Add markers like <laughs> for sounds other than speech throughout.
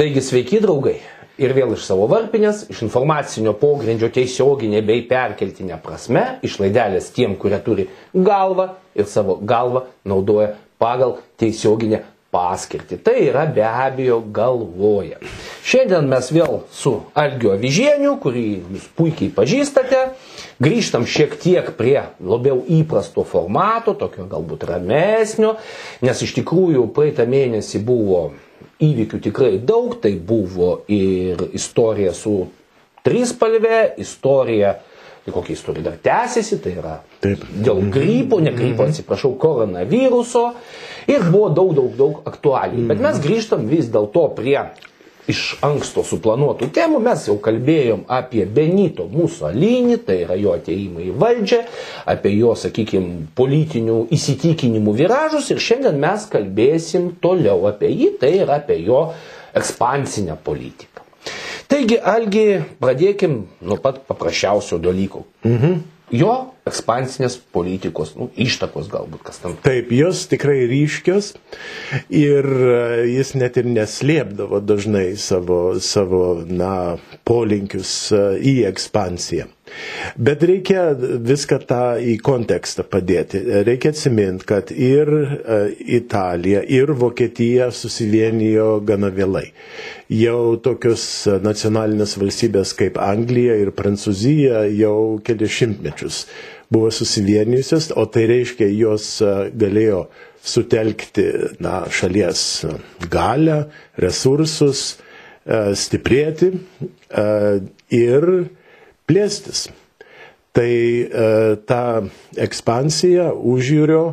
Taigi sveiki draugai. Ir vėl iš savo varpinės, iš informacinio pogrindžio tiesioginė bei perkeltinė prasme, iš laidelės tiem, kurie turi galvą ir savo galvą naudoja pagal tiesioginę paskirtį. Tai yra be abejo galvoja. Šiandien mes vėl su Algiu Avižieniu, kurį jūs puikiai pažįstate, grįžtam šiek tiek prie labiau įprasto formato, tokio galbūt ramesnio, nes iš tikrųjų praeitą mėnesį buvo įvykių tikrai daug, tai buvo ir istorija su trispalvė, istorija, tai kokia istorija dar tęsiasi, tai yra Taip. dėl grypo, ne grypo, atsiprašau, koronaviruso ir buvo daug, daug, daug aktualijų. Bet mes grįžtam vis dėlto prie iš anksto suplanuotų temų mes jau kalbėjom apie Benito Musolinį, tai yra jo ateimą į valdžią, apie jo, sakykime, politinių įsitikinimų viražus ir šiandien mes kalbėsim toliau apie jį, tai yra apie jo ekspansinę politiką. Taigi, Algi, pradėkim nuo pat paprasčiausio dalyko. Mhm jo ekspansinės politikos, nu, ištakos galbūt kas tam. Taip, jos tikrai ryškios ir e, jis net ir neslėpdavo dažnai savo, savo na, polinkius e, į ekspansiją. Bet reikia viską tą į kontekstą padėti. Reikia atsiminti, kad ir e, Italija, ir Vokietija susivienijo gana vėlai jau tokios nacionalinės valstybės kaip Anglija ir Prancūzija jau kelias šimtmečius buvo susivienijusios, o tai reiškia, jos galėjo sutelkti na, šalies galę, resursus, stiprėti ir plėstis. Tai ta ekspansija užjūrio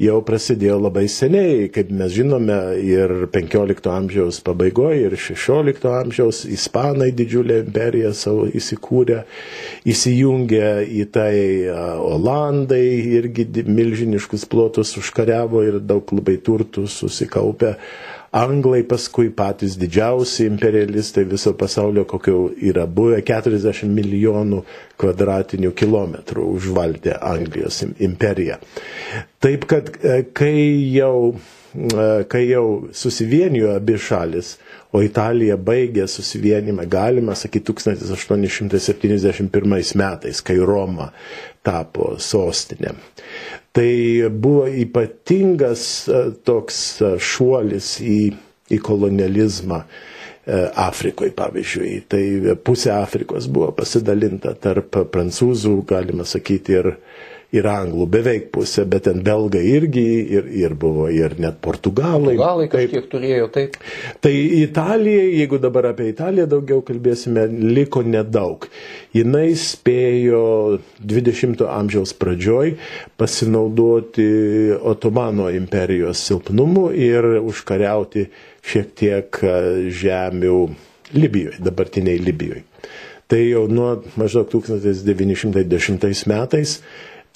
jau prasidėjo labai seniai, kaip mes žinome, ir 15 amžiaus pabaigoje, ir 16 amžiaus ispanai didžiulę imperiją savo įsikūrė, įsijungė į tai Olandai, irgi milžiniškus plotus užkariavo ir daug labai turtų susikaupė anglai paskui patys didžiausi imperialistai viso pasaulio, kokio yra buvę 40 milijonų kvadratinių kilometrų užvaldė Anglijos imperiją. Taip kad e, kai jau, e, kai jau susivienijo abi šalis, o Italija baigė susivienimą, galima sakyti, 1871 metais, kai Roma tapo sostinė. Tai buvo ypatingas e, toks e, šuolis į, į kolonializmą e, Afrikoje, pavyzdžiui. Tai pusė Afrikos buvo pasidalinta tarp prancūzų, galima sakyti, ir, ir anglų, beveik pusė, bet ten belgai irgi ir, ir buvo ir net portugalai. Portugalai kažkiek taip, turėjo, taip. Tai Italijai, jeigu dabar apie Italiją daugiau kalbėsime, liko nedaug. Jis spėjo 20-ojo amžiaus pradžioj pasinaudoti Otomano imperijos silpnumu ir užkariauti šiek tiek žemių Libijoje, dabartiniai Libijoje. Tai jau nuo maždaug 1910 metais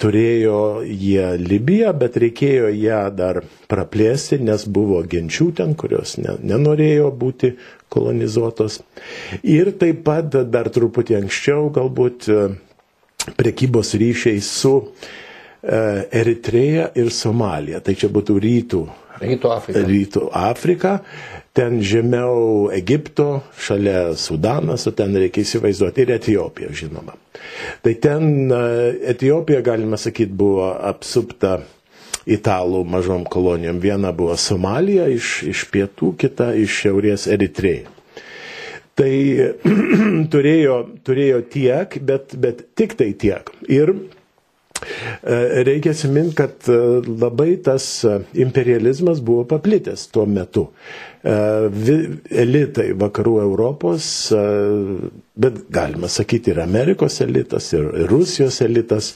turėjo jie Libiją, bet reikėjo ją dar praplėsti, nes buvo genčių ten, kurios ne, nenorėjo būti kolonizuotos. Ir taip pat dar truputį anksčiau galbūt e, prekybos ryšiai su e, Eritreja ir Somalija. Tai čia būtų rytų. Rytų Afrika. Rytų Afrika ten žemiau Egipto, šalia Sudanas, o ten reikia įsivaizduoti ir Etijopija, žinoma. Tai ten e, Etijopija, galima sakyti, buvo apsupta italų mažom kolonijom. Viena buvo Somalija iš, iš pietų, kita iš šiaurės Eritreja. Tai <clears throat> turėjo, turėjo tiek, bet, bet tik tai tiek. Ir Reikia atsiminti, kad e, labai tas imperializmas buvo paplitęs tuo metu. E, elitai vakarų Europos, e, bet galima sakyti ir Amerikos elitas, ir Rusijos elitas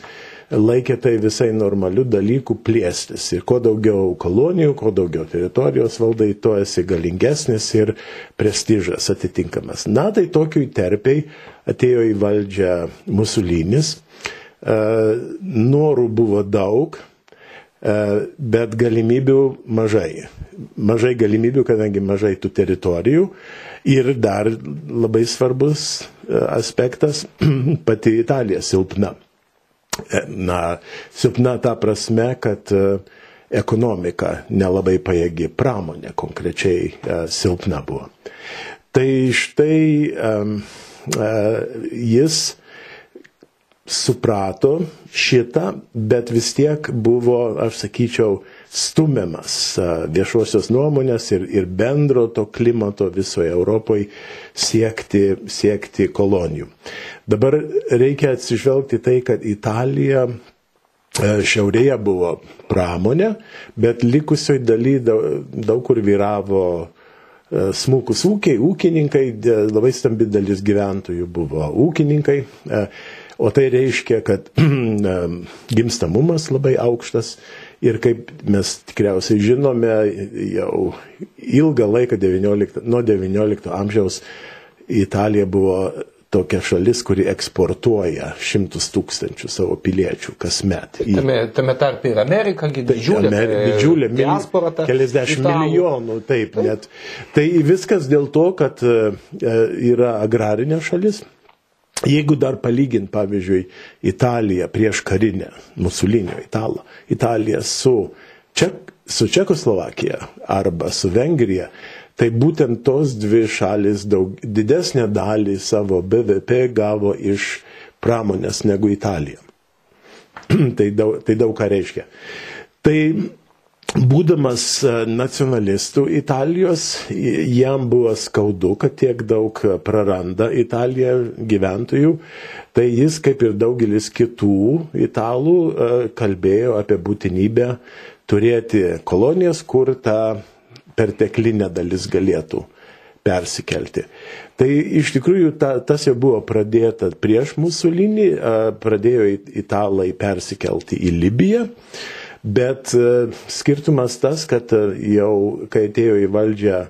laikė tai visai normalių dalykų plėstis. Ir kuo daugiau kolonijų, kuo daugiau teritorijos valdai, tuo esi galingesnis ir prestižas atitinkamas. Na, tai tokiu terpiai atėjo į valdžią Musulinis. E, norų buvo daug, bet galimybių mažai mažai galimybių, kadangi mažai tų teritorijų. Ir dar labai svarbus e, aspektas <clears throat> - pati Italija silpna. E, na, silpna ta prasme, kad e, ekonomika nelabai pajėgi, pramonė konkrečiai silpna buvo. Tai štai jis suprato šitą, bet vis tiek buvo, aš sakyčiau, stumiamas viešosios nuomonės ir, ir bendro to klimato visoje Europoje siekti, siekti kolonijų. Dabar reikia atsižvelgti tai, kad Italija šiaurėje buvo pramonė, bet likusioj daly daug, daug kur vyravo smulkus ūkiai, ūkininkai, labai stambi dalis gyventojų buvo ūkininkai. O tai reiškia, kad <clears throat> gimstamumas labai aukštas ir kaip mes tikriausiai žinome, jau ilgą laiką 19, nuo XIX amžiaus Italija buvo tokia šalis, kuri eksportuoja šimtus tūkstančių savo piliečių kasmet. Į... Tame, tame tarp ir Amerika, didžiulė, Amer, didžiulė diaspora. Keliasdešimt milijonų, taip, taip net. Tai viskas dėl to, kad e, yra agrarinė šalis Jeigu dar palygint, pavyzdžiui, Italiją prieš karinę, Musulinio italą, Italiją su, Ček, su Čekoslovakija arba su Vengrija, tai būtent tos dvi šalis daug, didesnę dalį savo BVP gavo iš pramonės negu Italija. <clears throat> tai, daug, tai daug ką reiškia. Tai būdamas e, nacionalistų Italijos, jam buvo skaudu, kad tiek daug praranda Italija gyventojų, tai jis, kaip ir daugelis kitų italų, e, kalbėjo apie būtinybę turėti kolonijas, kur ta perteklinė dalis galėtų persikelti. Tai iš tikrųjų ta, tas jau buvo pradėta prieš Musolinį, e, pradėjo italai persikelti į Libiją. Bet e, skirtumas tas, kad e, jau kai atėjo į valdžią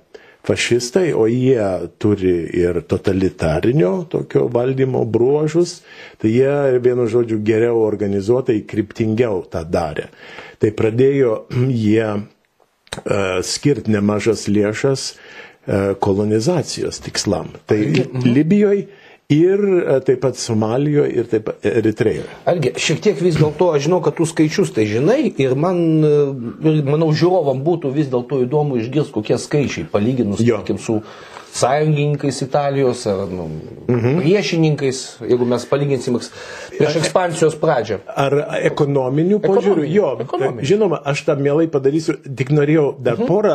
fašistai, o jie turi ir totalitarinio tokio valdymo bruožus, tai jie, vienu žodžiu, geriau organizuotai, kryptingiau tą darė. Tai pradėjo <clears throat> jie uh, skirti nemažas lėšas kolonizacijos tikslam. Tai mhm. Libijoje ir e, taip pat Somalijoje ir taip pat Eritrėjoje. Algi, šiek tiek vis dėlto aš žinau, kad tų skaičius tai žinai ir man, e, manau, žiūrovam būtų vis dėlto įdomu išgirsti, kokie skaičiai, palyginus, sakykim, su sąjungininkais Italijos ar nu, mhm. priešininkais, jeigu mes palyginsim prieš ekspansijos pradžią. Ar ekonominių požiūrių? Jo, ekonominių. žinoma, aš tą mielai padarysiu, tik norėjau dar mhm. porą,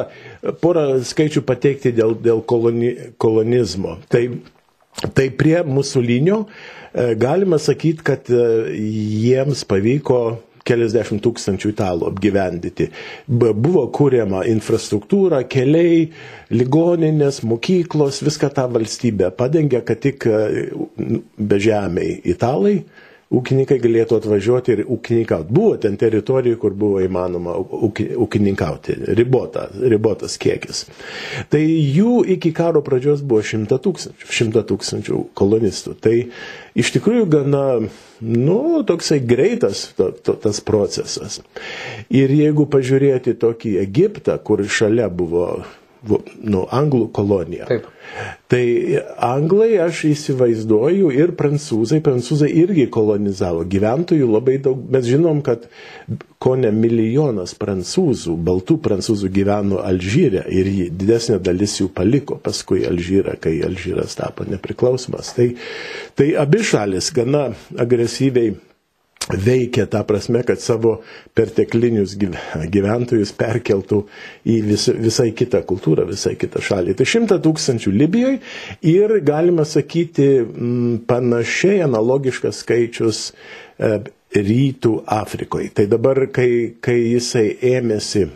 porą skaičių pateikti dėl, dėl koloni, kolonizmo. Tai Tai prie Musulinio e, galima sakyti, kad e, jiems pavyko keliasdešimt tūkstančių italų apgyvendyti. Buvo kūriama infrastruktūra, keliai, ligoninės, mokyklos, viską tą valstybę padengė, kad tik e, bežemiai italai ūkininkai galėtų atvažiuoti ir ūkininkauti. Buvo ten teritorijų, kur buvo įmanoma ūkininkauti, ribota, ribotas kiekis. Tai jų iki karo pradžios buvo šimta tūkstančių, šimta tūkstančių kolonistų. Tai iš tikrųjų gana, nu, toksai greitas to, to, tas procesas. Ir jeigu pažiūrėti tokį Egiptą, kur šalia buvo nu, anglų kolonija. Taip. Tai anglai, aš įsivaizduoju, ir prancūzai, prancūzai irgi kolonizavo gyventojų labai daug. Mes žinom, kad ko ne milijonas prancūzų, baltų prancūzų gyveno Alžyre ir didesnė dalis jų paliko paskui Alžyrą, kai Alžyras tapo nepriklausomas. Tai, tai abi šalis gana agresyviai veikia tą prasme, kad savo perteklinius gyventojus perkeltų į vis, visai kitą kultūrą, visai kitą šalį. Tai šimta tūkstančių Libijoje ir galima sakyti m, panašiai analogiškas skaičius e, rytų Afrikoje. Tai dabar, kai, kai jisai ėmėsi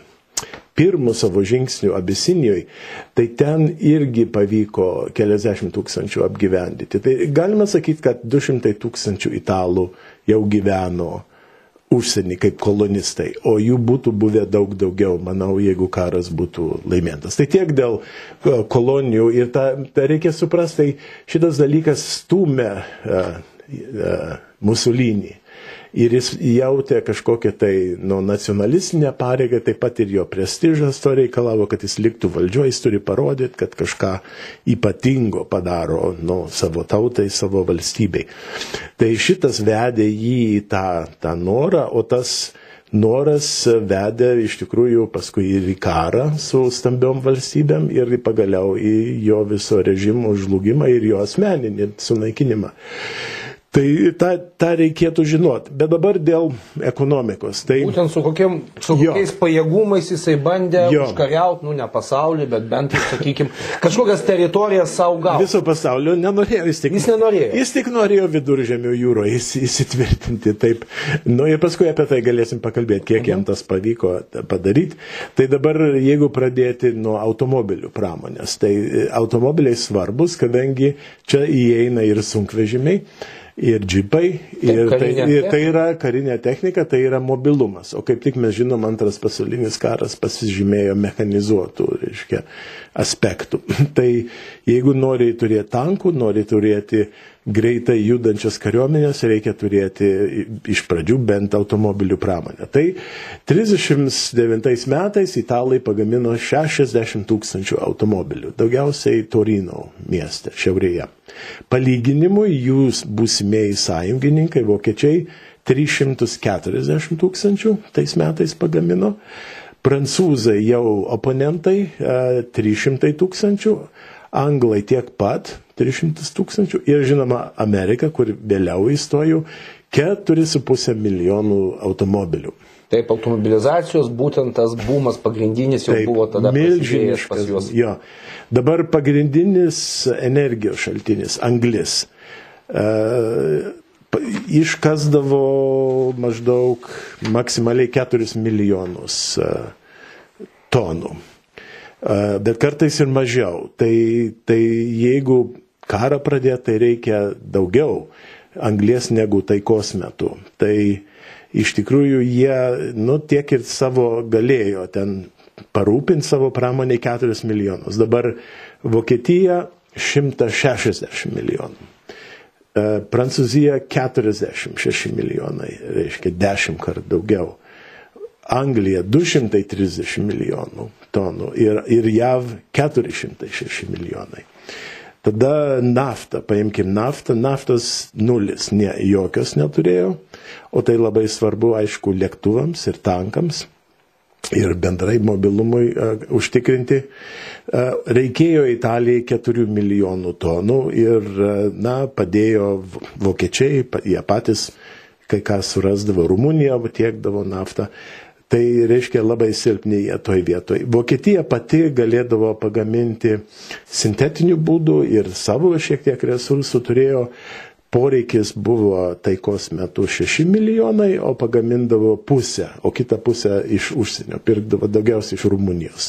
pirmų savo žingsnių Abisinijoje, tai ten irgi pavyko keliasdešimt tūkstančių apgyvendyti. Tai galima sakyti, kad 200 tūkstančių italų jau gyveno užsienį kaip kolonistai, o jų būtų buvę daug daugiau, manau, jeigu karas būtų laimėtas. Tai tiek dėl e, kolonijų ir tą, tą reikia suprasti, tai šitas dalykas stumia uh, uh, Musolinį ir jis jautė kažkokią tai nu, nacionalistinę pareigą, taip pat ir jo prestižas to reikalavo, kad jis liktų valdžioje, jis turi parodyti, kad kažką ypatingo padaro nu, savo tautai, savo valstybei. Tai šitas vedė jį į tą, tą norą, o tas noras vedė iš tikrųjų paskui ir į karą su stambiom valstybėm ir pagaliau į jo viso režimo žlugimą ir jo asmeninį sunaikinimą. Tai tą, tą reikėtų žinoti. Bet dabar dėl ekonomikos. Tai... Būtent su, kokiem, su Jo. kokiais pajėgumais jisai bandė Jo. užkariauti, nu ne pasaulį, bet bent sakykime, kažkokias teritorijas savo gauti. Viso pasaulio nenorėjo jis tik. Jis nenorėjo. Jis tik norėjo viduržėmio jūroje įs- įsitvirtinti. Taip. Nu ir paskui apie tai galėsim pakalbėti, kiek jam tas pavyko padaryti. Tai dabar, jeigu pradėti nuo automobilių pramonės, tai automobiliai svarbus, kadangi čia įeina ir sunkvežimiai. Ir džipai, ir tai, ir tai yra karinė technika, tai yra mobilumas. O kaip tik mes žinom, antras pasaulinis karas pasižymėjo mechanizuotų, reiškia, aspektų. <laughs> tai jeigu nori turėti tankų, nori turėti greitai judančias kariuomenės, reikia turėti iš pradžių bent automobilių pramonę. Tai 39 metais italai pagamino 60 tūkstančių automobilių, daugiausiai Torino mieste, šiaurėje. Palyginimui jūs būsimieji sąjungininkai, vokiečiai, 340 tūkstančių tais metais pagamino. Prancūzai jau oponentai e, 300 tūkstančių, anglai tiek pat 300 tūkstančių ir žinoma Amerika, kur vėliau įstojo, 4,5 milijonų automobilių. Taip, automobilizacijos būtent tas bumas pagrindinis jau Taip, buvo tada prasidėjęs pas milžiniškas. juos. Jo. Dabar pagrindinis energijos šaltinis - anglis. E, iškasdavo maždaug maksimaliai 4 milijonus e, tonų. E, Bet kartais ir mažiau. Tai, tai jeigu karą pradėti, tai reikia daugiau anglės negu taikos metu. Tai iš tikrųjų jie, nu, tiek ir savo galėjo ten parūpinti savo pramoniai 4 milijonus. Dabar Vokietija 160 milijonų. E, Prancūzija 46 milijonai, reiškia 10 kartų daugiau. Anglija 230 milijonų tonų ir, ir JAV 406 milijonai. Tada naftą, paimkim naftą, naftos nulis, ne, jokios neturėjo, o tai labai svarbu, aišku, lėktuvams ir tankams ir bendrai mobilumui uh, užtikrinti. Uh, reikėjo Italijai 4 milijonų tonų ir, uh, na, padėjo vokiečiai, jie patys kai ką surasdavo, Rumunija tiekdavo naftą. Tai reiškia labai silpni jie toj vietoj. Vokietija pati galėdavo pagaminti sintetinių būdų ir savo šiek tiek resursų turėjo. Poreikis buvo taikos metu 6 milijonai, o pagamindavo pusę, o kitą pusę iš užsienio, pirkdavo daugiausiai iš Rumunijos.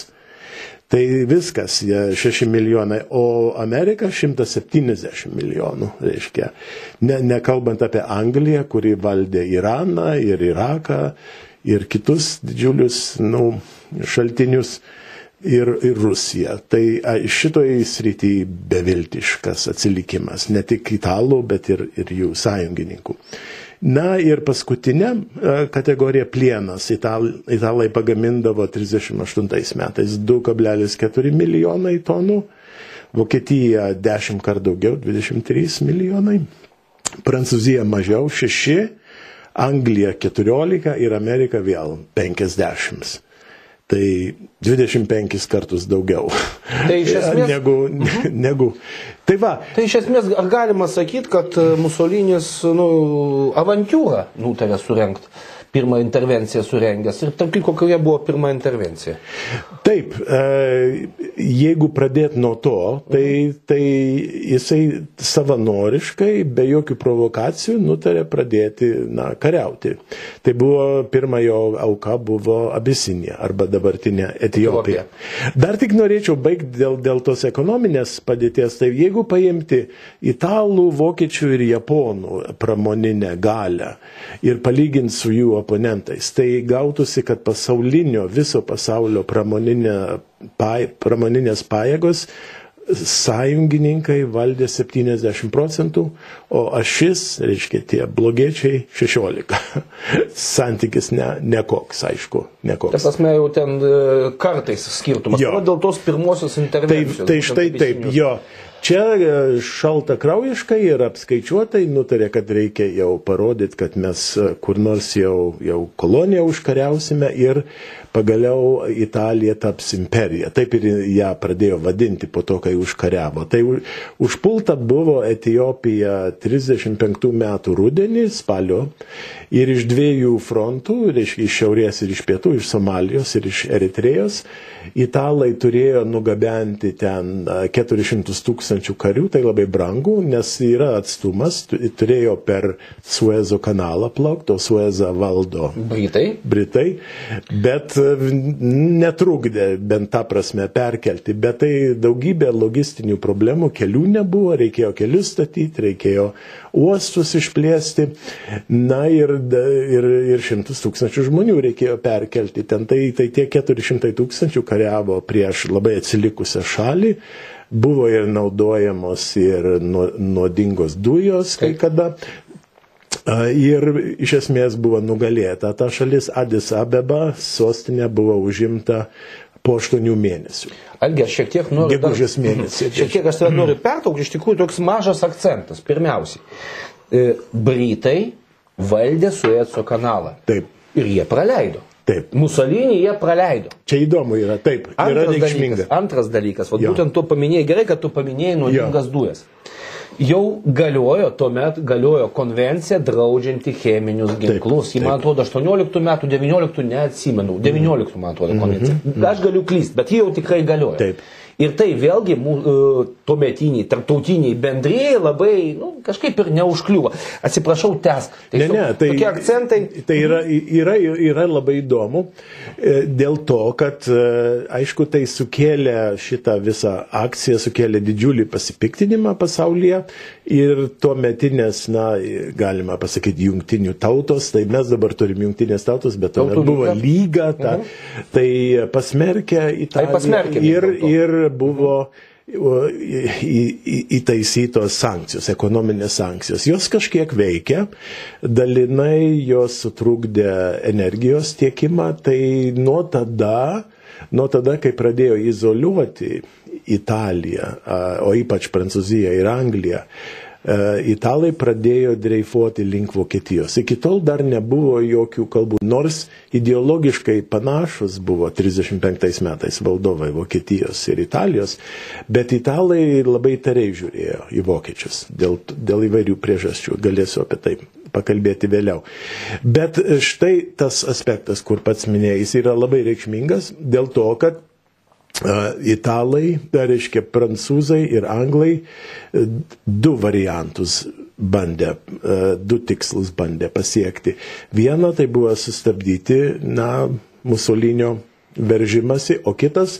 Tai viskas, jie 6 milijonai, o Amerika 170 milijonų, reiškia. Ne, nekalbant apie Angliją, kuri valdė Iraną ir Iraką ir kitus didžiulius nu, šaltinius ir, ir Rusiją. Tai a, šitoj srity beviltiškas atsilikimas, ne tik italų, bet ir, ir jų sąjungininkų. Na ir paskutinė kategorija plienas. Ital, italai pagamindavo 38 metais 2,4 milijonai tonų, Vokietija 10 kart daugiau, 23 milijonai, Prancūzija mažiau 6, Anglija 14 ir Amerika vėl 50. Tai 25 kartus daugiau. Tai iš <laughs> esmės- negu, negu. Tai va, Tai iš esmės galima sakyti, kad Musolinis nu, avantūrą nutarė surenkti, pirmą intervenciją surengęs. Ir tarp kitko, kokia buvo pirma intervencija? Taip, e, jeigu pradėt nuo to, tai, tai jisai savanoriškai, be jokių provokacijų, nutarė pradėti na, kariauti. Tai buvo pirma jo auka buvo Abisinija arba dabartinė Etijopija. Dar tik norėčiau baigti dėl, dėl tos ekonominės padėties. Tai jeigu paimti italų, vokiečių ir japonų pramoninę galę ir palyginti su jų oponentais, tai gautųsi, kad pasaulinio, viso pasaulio pramoninė, pa, pramoninės pajėgos sąjungininkai valdė 70 procentų, o ašis, reiškia, tie blogiečiai 16. <laughs> Santykis ne, nekoks, aišku, nekoks. prasme, jau ten e, kartais skirtumas. Jo. Dėl tos pirmosios Taip, intervencijos. tai būtent štai taip, jo. Čia e, šalta kraujiškai ir apskaičiuotai nutarė, kad reikia jau parodyti, kad mes e, kur nors jau, jau koloniją užkariausime ir pagaliau Italija taps imperija. Taip ir ją pradėjo vadinti po to, kai užkariavo. Tai užpulta buvo Etijopija 35 metų rudenį, spalio, ir iš dviejų frontų, reiškia iš šiaurės ir iš pietų, iš Somalijos ir iš Eritrėjos, italai turėjo nugabenti ten 400 tūkstančių karių, tai labai brangu, nes yra atstumas, turėjo per Suezo kanalą plaukti, o Suezą valdo Britai. Britai, bet netrukdė bent tą prasme perkelti, bet tai daugybė logistinių problemų, kelių nebuvo, reikėjo kelius statyti, reikėjo uostus išplėsti, na ir, ir, ir šimtus tūkstančių žmonių reikėjo perkelti ten. Tai, tai tie 400 tūkstančių kariavo prieš labai atsilikusią šalį, buvo ir naudojamos ir nuodingos dujos kai kada. Ir iš esmės buvo nugalėta ta šalis Adis Abeba, sostinė buvo užimta po aštuonių mėnesių. Algi, aš šiek tiek noriu... Gegužės mėnesį. <laughs> Šiek tiek aš tave noriu pertraukti, iš tikrųjų toks mažas akcentas. Pirmiausiai, Britai valdė Sueco kanalą. Taip. Ir jie praleido. Taip. Musolinį jie praleido. Čia įdomu yra, taip, Antras yra reikšminga. dalykas, antras dalykas, o būtent tu paminėjai, gerai, kad tu paminėjai nuodingas dujas. Jau galiojo, tuomet galiojo konvencija draudžianti cheminius ginklus. Ji, man atrodo, 18 metų, 19 neatsimenu, 19 man atrodo konvencija. Aš galiu klysti, bet ji jau tikrai galiojo. Taip. Ir tai vėlgi e, tuometiniai, tarptautiniai bendrėjai labai, nu, kažkaip ir neužkliuvo. Atsiprašau, tes. Ne, ne, tai, tokie akcentai. tai yra, yra, yra labai įdomu e, dėl to, kad e, aišku, tai sukėlė šitą visą akciją, sukėlė didžiulį pasipiktinimą pasaulyje ir tuo metinės, na, galima pasakyti, jungtinių tautos, tai mes dabar turim jungtinės tautos, bet tuomet buvo lyga. ta, tai pasmerkė Italiją pasmerkė vis ir, dėlto. Ir buvo įtaisytos sankcijos, ekonominės sankcijos. Jos kažkiek veikia, dalinai jos sutrukdė energijos tiekimą, tai nuo tada, nuo tada, kai pradėjo izoliuoti Italiją, o ypač Prancūziją ir Angliją, italai pradėjo dreifuoti link Vokietijos. Iki tol dar nebuvo jokių kalbų, nors ideologiškai panašus buvo 35 metais valdovai Vokietijos ir Italijos, bet italai labai tariai žiūrėjo į vokiečius dėl, dėl įvairių priežasčių. Galėsiu apie tai pakalbėti vėliau. Bet štai tas aspektas, kur pats minėjai, jis yra labai reikšmingas dėl to, kad Italai, tai reiškia prancūzai ir anglai, uh, du variantus bandė, uh, du tikslus bandė pasiekti. Viena tai buvo sustabdyti, na, Musolinio veržimasi, o kitas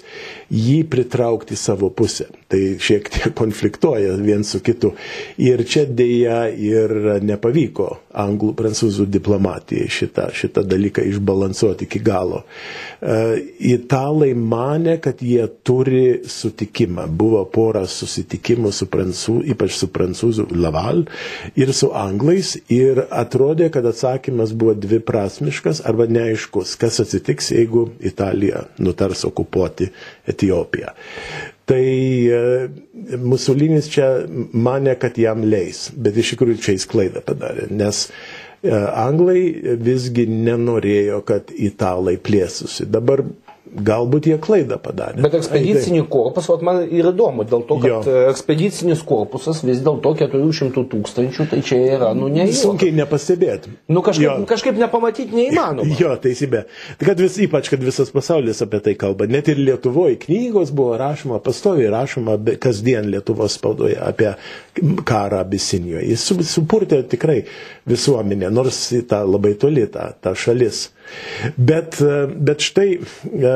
jį pritraukti savo pusę. Tai šiek tiek <laughs> konfliktuoja vien su kitu. Ir čia dėja ir nepavyko anglų, prancūzų diplomatijai šitą, šitą dalyką išbalansuoti iki galo. Uh, Italai mane, kad jie turi sutikimą. Buvo pora susitikimų su prancūzų, ypač su prancūzų Laval ir su anglais ir atrodė, kad atsakymas buvo dviprasmiškas arba neaiškus, kas atsitiks, jeigu Italija nutars okupuoti Etijopiją. Tai e, Musolinis čia mane, kad jam leis, bet iš tikrųjų čia jis klaidą padarė, nes e, anglai visgi nenorėjo, kad italai plėsusi. Dabar galbūt jie klaidą padarė. Bet ekspedicinį korpusą, vat man ir įdomu, dėl to, kad Jo. jo. ekspedicinis korpusas vis dėlto 400 tūkstančių, tai čia yra, nu, ne Sunkiai nepastebėti. Nu, kažkaip, Jo. kažkaip nepamatyti neįmanoma. Jo, teisybė. Tai kad vis, ypač, kad visas pasaulis apie tai kalba. Net ir Lietuvoje knygos buvo rašoma, pastoviai rašoma kasdien Lietuvos spaudoje apie karą Abisinijoje. Jis su- supurtė tikrai visuomenę, nors tą labai toli tą, tą šalis. Bet, e, bet štai e,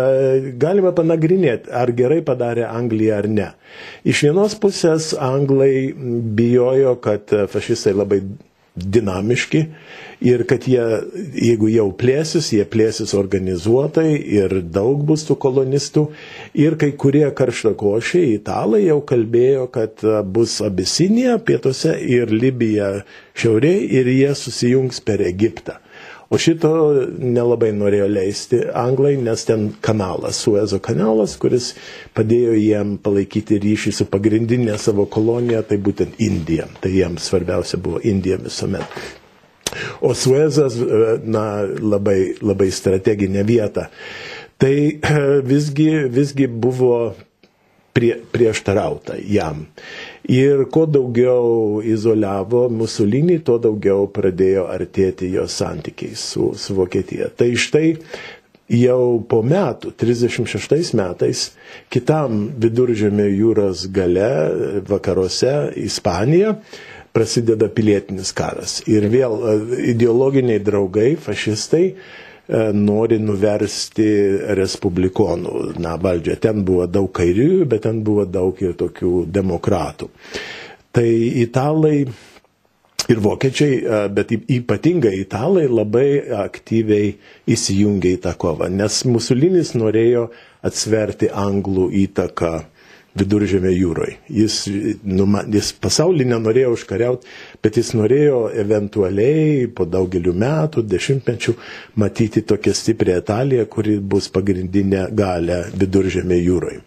galima panagrinėti, ar gerai padarė Anglija ar ne. Iš vienos pusės anglai bijojo, kad e, fašistai labai dinamiški ir kad jie, jeigu jau plėsis, jie plėsis organizuotai ir daug bus tų kolonistų. Ir kai kurie karštakošiai italai jau kalbėjo, kad bus Abisinija pietuose ir Libija šiauriai ir jie susijungs per Egiptą. O šito nelabai norėjo leisti anglai, nes ten kanalas, Suezo kanalas, kuris padėjo jiem palaikyti ryšį su pagrindinė savo kolonija, tai būtent Indija. Tai jiems svarbiausia buvo Indija visuomet. O Suezas, na, labai, labai strateginė vieta. Tai visgi, visgi buvo prie, prieštarauta jam. Ir kuo daugiau izoliavo Musolinį, tuo daugiau pradėjo artėti jo santykiai su, su Vokietija. Tai štai jau po metų, 36 metais, kitam viduržėmio jūros gale, vakaruose, Ispanija, prasideda pilietinis karas. Ir vėl e, ideologiniai draugai, fašistai, nori nuversti respublikonų na, valdžią. Ten buvo daug kairiųjų, bet ten buvo daug ir tokių demokratų. Tai italai ir vokiečiai, e, bet ypatingai italai labai aktyviai įsijungė į tą kovą, nes Musolinis norėjo atsverti anglų įtaką viduržėmė jūroje. Jis, nu, jis pasaulį nenorėjo užkariauti, bet jis norėjo eventualiai po daugelių metų, dešimtmečių matyti tokią stiprią Italiją, kuri bus pagrindinė galę viduržėmė jūroje.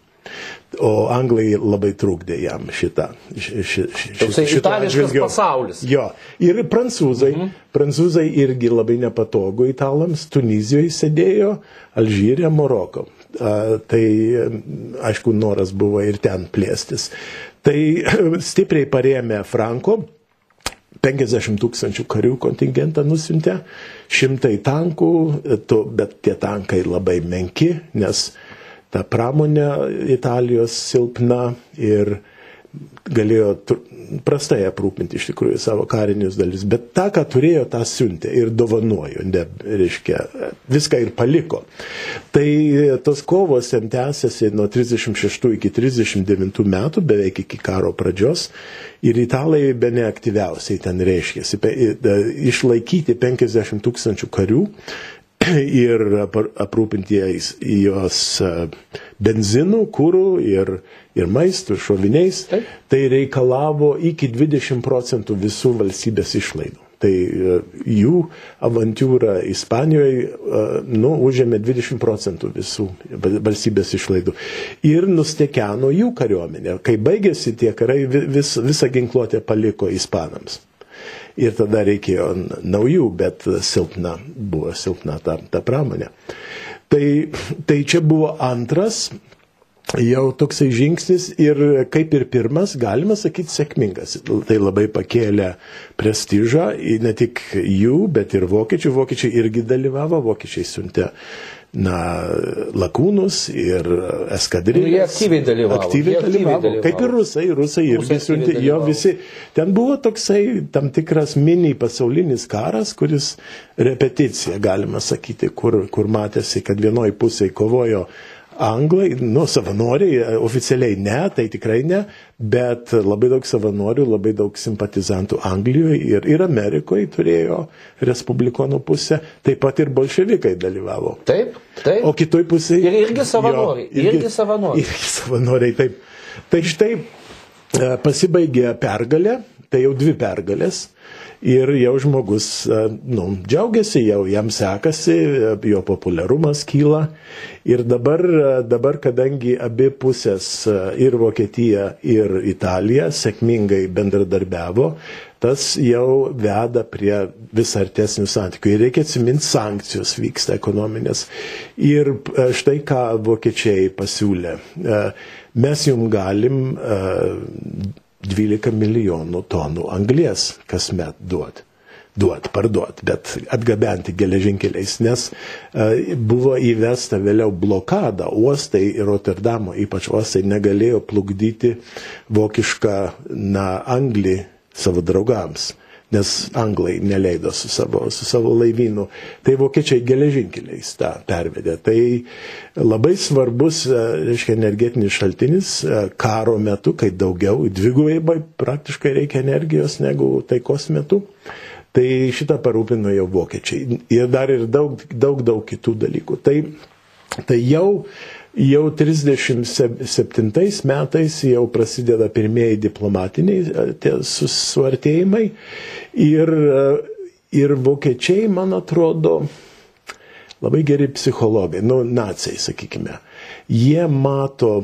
O anglai labai trukdė jam šitą. Ši, ši, ši, Toksai itališkas atžvilgio. pasaulis. Jo. Ir prancūzai. Mhm. Prancūzai irgi labai nepatogu italams. Tunizijoje sėdėjo, Alžyrė, Moroko tai aišku noras buvo ir ten plėstis. Tai <laughs> stipriai parėmė Franko, 50 tūkstančių karių kontingentą nusintė, šimtai tankų, bet tie tankai labai menki, nes ta pramonė Italijos silpna ir galėjo prastai aprūpinti iš tikrųjų savo karinius dalis, bet tą, ką turėjo, tą siuntė ir dovanojo, ne, reiškia, viską ir paliko. Tai tos kovos ten tęsiasi nuo 36 iki 39 metų, beveik iki karo pradžios, ir italai be neaktyviausiai ten reiškėsi, išlaikyti 50 tūkstančių karių <clears throat> ir aprūpinti juos benzinu, kūrų ir ir maistu, šoviniais, Taip. tai reikalavo iki 20 procentų visų valstybės išlaidų. Tai e, jų avantūra Ispanijoje e, nu, užėmė 20 procentų visų valstybės išlaidų. Ir nustekeno jų kariuomenė. Kai baigėsi tie karai, vis, visą ginkluotę paliko ispanams. Ir tada reikėjo naujų, bet silpna buvo silpna ta, ta pramonė. Tai, tai čia buvo antras jau toksai žingsnis ir kaip ir pirmas, galima sakyti, sėkmingas. Tai labai pakėlė prestižą, ne tik jų, bet ir vokiečių. Vokiečiai irgi dalyvavo, vokiečiai siuntė na, lakūnus ir eskadrilės. Nu, jie aktyviai dalyvavo. Aktyviai, aktyviai dalyvavo. dalyvavo. Kaip ir rusai, rusai irgi siuntė, jo visi. Ten buvo toksai tam tikras mini pasaulinis karas, kuris repeticija, galima sakyti, kur, kur matėsi, kad vienoj pusėje kovojo Anglai, nu, savanoriai, oficialiai ne, tai tikrai ne, bet labai daug savanorių, labai daug simpatizantų Anglijoje ir, ir Amerikoje turėjo respublikonų pusę, taip pat ir bolševikai dalyvavo. Taip, taip. O kitoj pusėje. Ir irgi savanoriai. Jo, irgi, irgi savanoriai. Irgi savanoriai, taip. Tai štai e, pasibaigė pergalė, tai jau dvi pergalės ir jau žmogus nu, džiaugiasi, jau jam sekasi, jo populiarumas kyla. Ir dabar, dabar, kadangi abi pusės ir Vokietija, ir Italija sėkmingai bendradarbiavo, tas jau veda prie vis artesnių santykių. Ir reikia atsiminti, sankcijos vyksta ekonominės. Ir štai ką vokiečiai pasiūlė. Mes jums galim 12 milijonų tonų anglės kasmet duoti duot, parduot, bet atgabenti geležinkeliais, nes e, buvo įvesta vėliau blokada, uostai ir Rotterdamo, ypač uostai, negalėjo plukdyti vokišką na, anglį savo draugams nes anglai neleido su savo, su savo laivynu. Tai vokiečiai geležinkeliais tą pervedė. Tai labai svarbus, e, reiškia, energetinis šaltinis e, karo metu, kai daugiau, dvigubai praktiškai reikia energijos negu taikos metu. Tai šitą parūpino jau vokiečiai. Ir dar ir daug, daug, daug kitų dalykų. Tai, tai jau Jau 37 metais jau prasideda pirmieji diplomatiniai e, suartėjimai ir, e, ir vokiečiai, man atrodo, labai geri psichologai, nu, nacijai, sakykime. Jie mato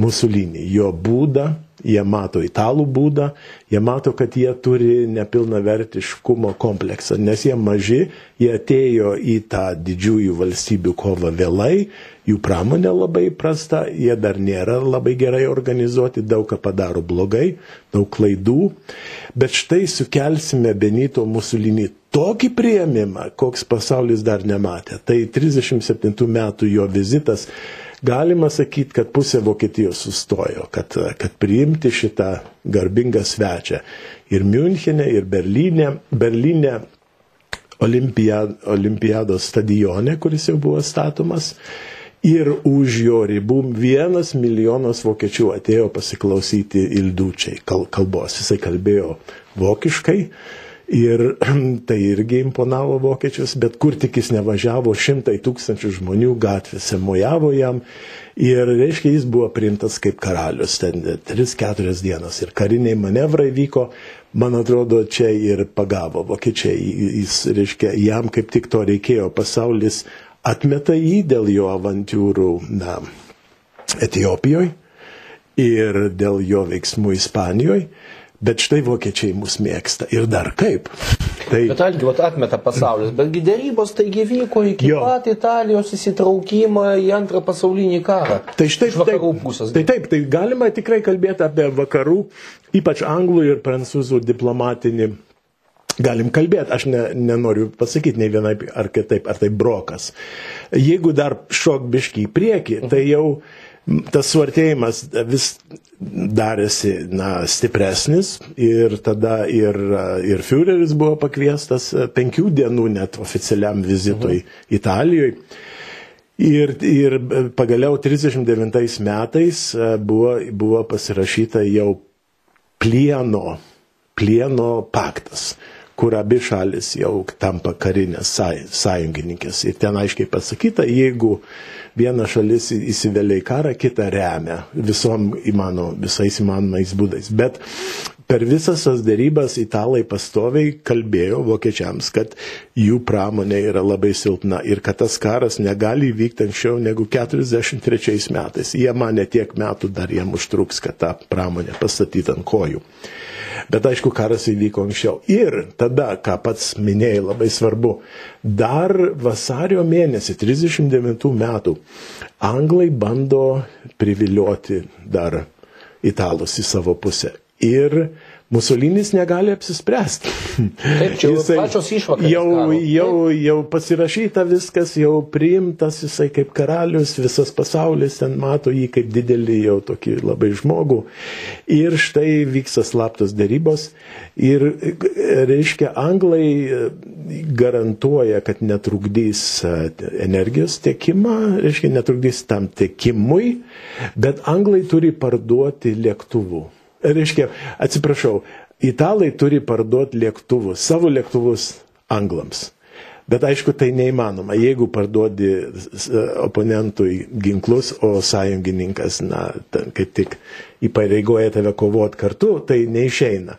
Musolinį, jo būdą, jie mato italų būdą, jie mato, kad jie turi nepilnavertiškumo kompleksą, nes jie maži, jie atėjo į tą didžiųjų valstybių kovą vėlai, jų pramonė labai prasta, jie dar nėra labai gerai organizuoti, daug ką padaro blogai, daug klaidų, bet štai sukelsime Benito Musolinį tokį prieimimą, koks pasaulis dar nematė. Tai 37 metų jo vizitas galima sakyti, kad pusė Vokietijos sustojo, kad, kad priimti šitą garbingą svečią. Ir Münchenė, ir Berlyne. Berlyne olimpiad, olimpiados stadione, kuris jau buvo statomas. Ir už jo ribų vienas milijonas vokiečių atėjo pasiklausyti Ildučiai kalbos. Jisai kalbėjo vokiškai, Ir <clears throat> tai irgi imponavo vokiečius, bet kur tik jis nevažiavo, šimtai tūkstančių žmonių gatvėse mojavo jam. Ir reiškia, jis buvo priimtas kaip karalius, ten 3-4 dienas. Ir kariniai manevrai vyko, man atrodo, čia ir pagavo vokiečiai. Jis, reiškia, jam kaip tik to reikėjo, pasaulis atmeta jį dėl jo avantūrų na, Etijopijoje ir dėl jo veiksmų Ispanijoje. Bet štai vokiečiai mus mėgsta ir dar kaip. Tai... Bet algi, atmeta pasaulis, betgi dėrybos taigi vyko iki jo. pat Italijos įsitraukimo į antrą pasaulinį karą. Tai štai iš vakarų taip, pusės. Tai taip, tai galima tikrai kalbėti apie vakarų, ypač anglų ir prancūzų diplomatinį. Galim kalbėti, aš ne, nenoriu pasakyti nei vienaip ar kitaip, ar tai brokas. Jeigu dar šok biški į priekį, tai jau uh, tas suartėjimas vis darėsi na, stipresnis ir tada ir, ir Führeris buvo pakviestas penkių dienų net oficialiam vizitui mhm. Italijoje. Ir, ir pagaliau 39 metais buvo, buvo pasirašyta jau plieno, plieno paktas, kur abi šalis jau tampa karinės sąjungininkės. Ir ten aiškiai pasakyta, jeigu viena šalis įsivelia į karą, kita remia visom įmano, visais įmanomais būdais. Bet per visas tas dėrybas italai pastoviai kalbėjo vokiečiams, kad jų pramonė yra labai silpna ir kad tas karas negali įvykti anksčiau negu 43 metais. Jie mane tiek metų dar jiem užtruks, kad tą pramonę pastatyti ant kojų. Bet aišku, karas įvyko anksčiau. Ir tada, ką pats minėjai, labai svarbu, dar vasario mėnesį 39 metų anglai bando privilioti dar italus į savo pusę. Ir Musolinis negali apsispręsti. Taip, čia jisai, pačios išvakarės. Jau, karo. jau, jau pasirašyta viskas, jau priimtas jisai kaip karalius, visas pasaulis ten mato jį kaip didelį jau tokį labai žmogų. Ir štai vyksta slaptos darybos. Ir, reiškia, anglai garantuoja, kad netrukdys energijos tiekimą, reiškia, netrukdys tam tiekimui, bet anglai turi parduoti lėktuvų reiškia, atsiprašau, italai turi parduoti lėktuvus, savo lėktuvus anglams. Bet aišku, tai neįmanoma. Jeigu parduodi oponentui ginklus, o sąjungininkas, na, kaip tik įpareigoja tave kovoti kartu, tai neišeina.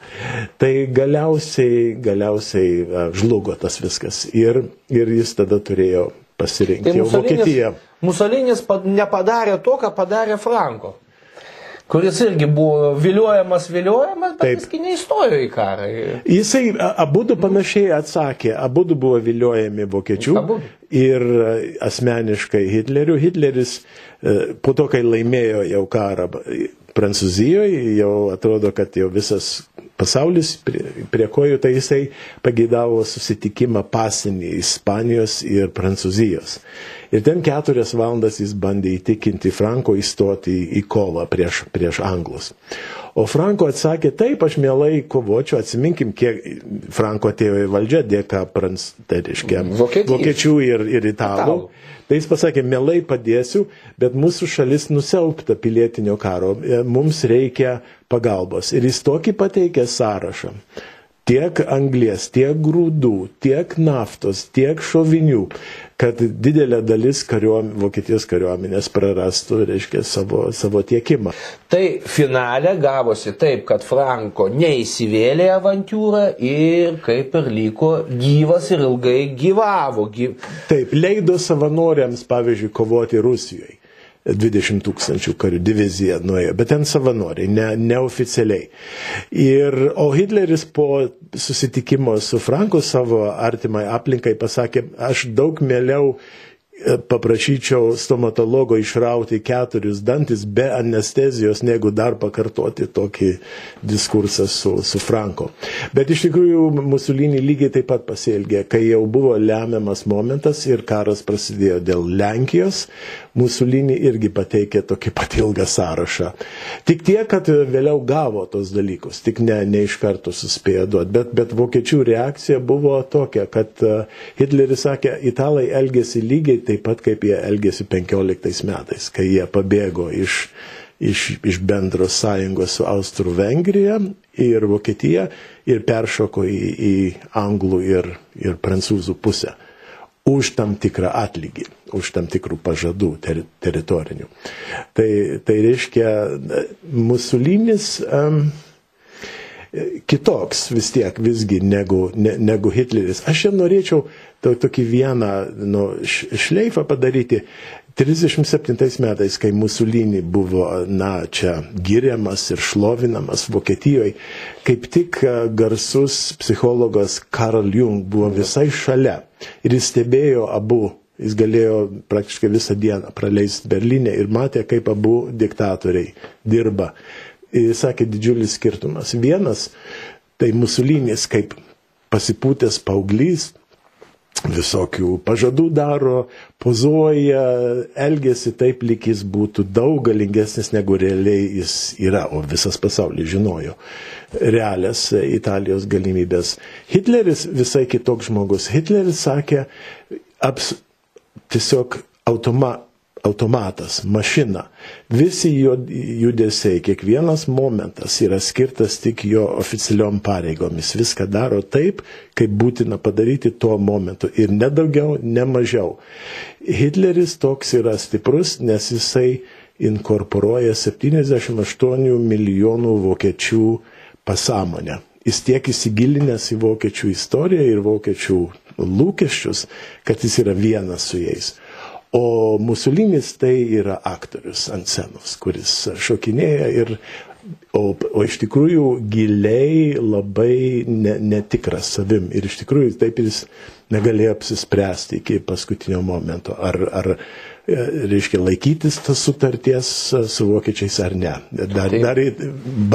Tai galiausiai, galiausiai žlugo tas viskas. Ir, ir jis tada turėjo pasirinkti tai jau Vokietiją. Musolinis nepadarė to, ką padarė Franko kuris irgi buvo viliojamas, viliojamas, bet Taip. jis neįstojo į karą. Jisai abu panašiai atsakė, abu buvo viliojami vokiečių abu. ir asmeniškai Hitlerių. Hitleris po to, kai laimėjo jau karą Prancūzijoje, jau atrodo, kad jau visas pasaulis prie, prie kojų, tai jisai pagėdavo susitikimą pasinį Ispanijos ir Prancūzijos. Ir ten keturias valandas jis bandė įtikinti Franko įstoti į kovą prieš, prieš anglus. O Franko atsakė, taip, aš mielai kovočiau, atsiminkim, kiek Franko atėjo į valdžią dėka prans, tai reiškia, vokiečių ir, ir italų. italų. Tai jis pasakė, mielai padėsiu, bet mūsų šalis nusiaupta pilietinio karo, e, mums reikia pagalbos. Ir jis tokį pateikė sąrašą. Tiek anglies, tiek grūdų, tiek naftos, tiek šovinių, kad didelė dalis kariuom, Vokietijos kariuomenės prarastų, reiškia, savo, savo tiekimą. Tai finale gavosi taip, kad Franko neįsivėlė avantūrą ir kaip ir liko gyvas ir ilgai gyvavo. Gyv... Taip, leido savanoriams, pavyzdžiui, kovoti Rusijoje. 20 tūkstančių karių divizija nuėjo, bet ten savanoriai, ne, neoficialiai. Ir, o Hitleris po susitikimo su Franku savo artimai aplinkai pasakė, aš daug mieliau paprašyčiau stomatologo išrauti keturis dantis be anestezijos, negu dar pakartoti tokį diskursą su, su Franko. Bet iš tikrųjų Musulinį lygiai taip pat pasielgė, kai jau buvo lemiamas momentas ir karas prasidėjo dėl Lenkijos, Musulinį irgi pateikė tokį pat ilgą sąrašą. Tik tiek, kad vėliau gavo tos dalykus, tik ne, ne iš karto suspėjo duoti, bet, bet vokiečių reakcija buvo tokia, kad Hitleris sakė, italai elgėsi lygiai taip pat, kaip jie elgėsi 15 metais, kai jie pabėgo iš, iš, iš bendros sąjungos su Austro-Vengrija ir Vokietija ir peršoko į, į anglų ir, ir prancūzų pusę už tam tikrą atlygį, už tam tikrų pažadų ter, teritorinių. Tai, tai reiškia, Musulinis um, kitoks vis tiek visgi negu, ne, negu Hitleris. Aš čia norėčiau to, tokį vieną nu, šleifą padaryti. 37 metais, kai Musulinį buvo, na, čia giriamas ir šlovinamas Vokietijoje, kaip tik garsus psichologas Karl Jung buvo visai šalia ir jis stebėjo abu, jis galėjo praktiškai visą dieną praleisti Berlyne ir matė, kaip abu diktatoriai dirba. Jis sakė didžiulis skirtumas. Vienas, tai Musulinis kaip pasipūtęs paauglys, visokių pažadų daro, pozuoja, elgesi taip, lyg jis būtų daug galingesnis negu realiai jis yra, o visas pasaulis žinojo realias Italijos galimybės. Hitleris visai kitoks žmogus. Hitleris sakė, aps, tiesiog automa, automatas, mašina. Visi jo judesiai, kiekvienas momentas yra skirtas tik jo oficialiom pareigomis. Viską daro taip, kaip būtina padaryti tuo momentu. Ir ne daugiau, ne mažiau. Hitleris toks yra stiprus, nes jisai inkorporuoja 78 milijonų vokiečių pasąmonę. Jis tiek įsigilinęs į vokiečių istoriją ir vokiečių lūkesčius, kad jis yra vienas su jais. O Musulinis tai yra aktorius ant scenos, kuris šokinėja ir, o, o iš tikrųjų giliai labai ne, netikras savim. Ir iš tikrųjų taip jis negalėjo apsispręsti iki paskutinio momento, ar, ar e, reiškia laikytis tas sutarties su vokiečiais ar ne. Dar, dar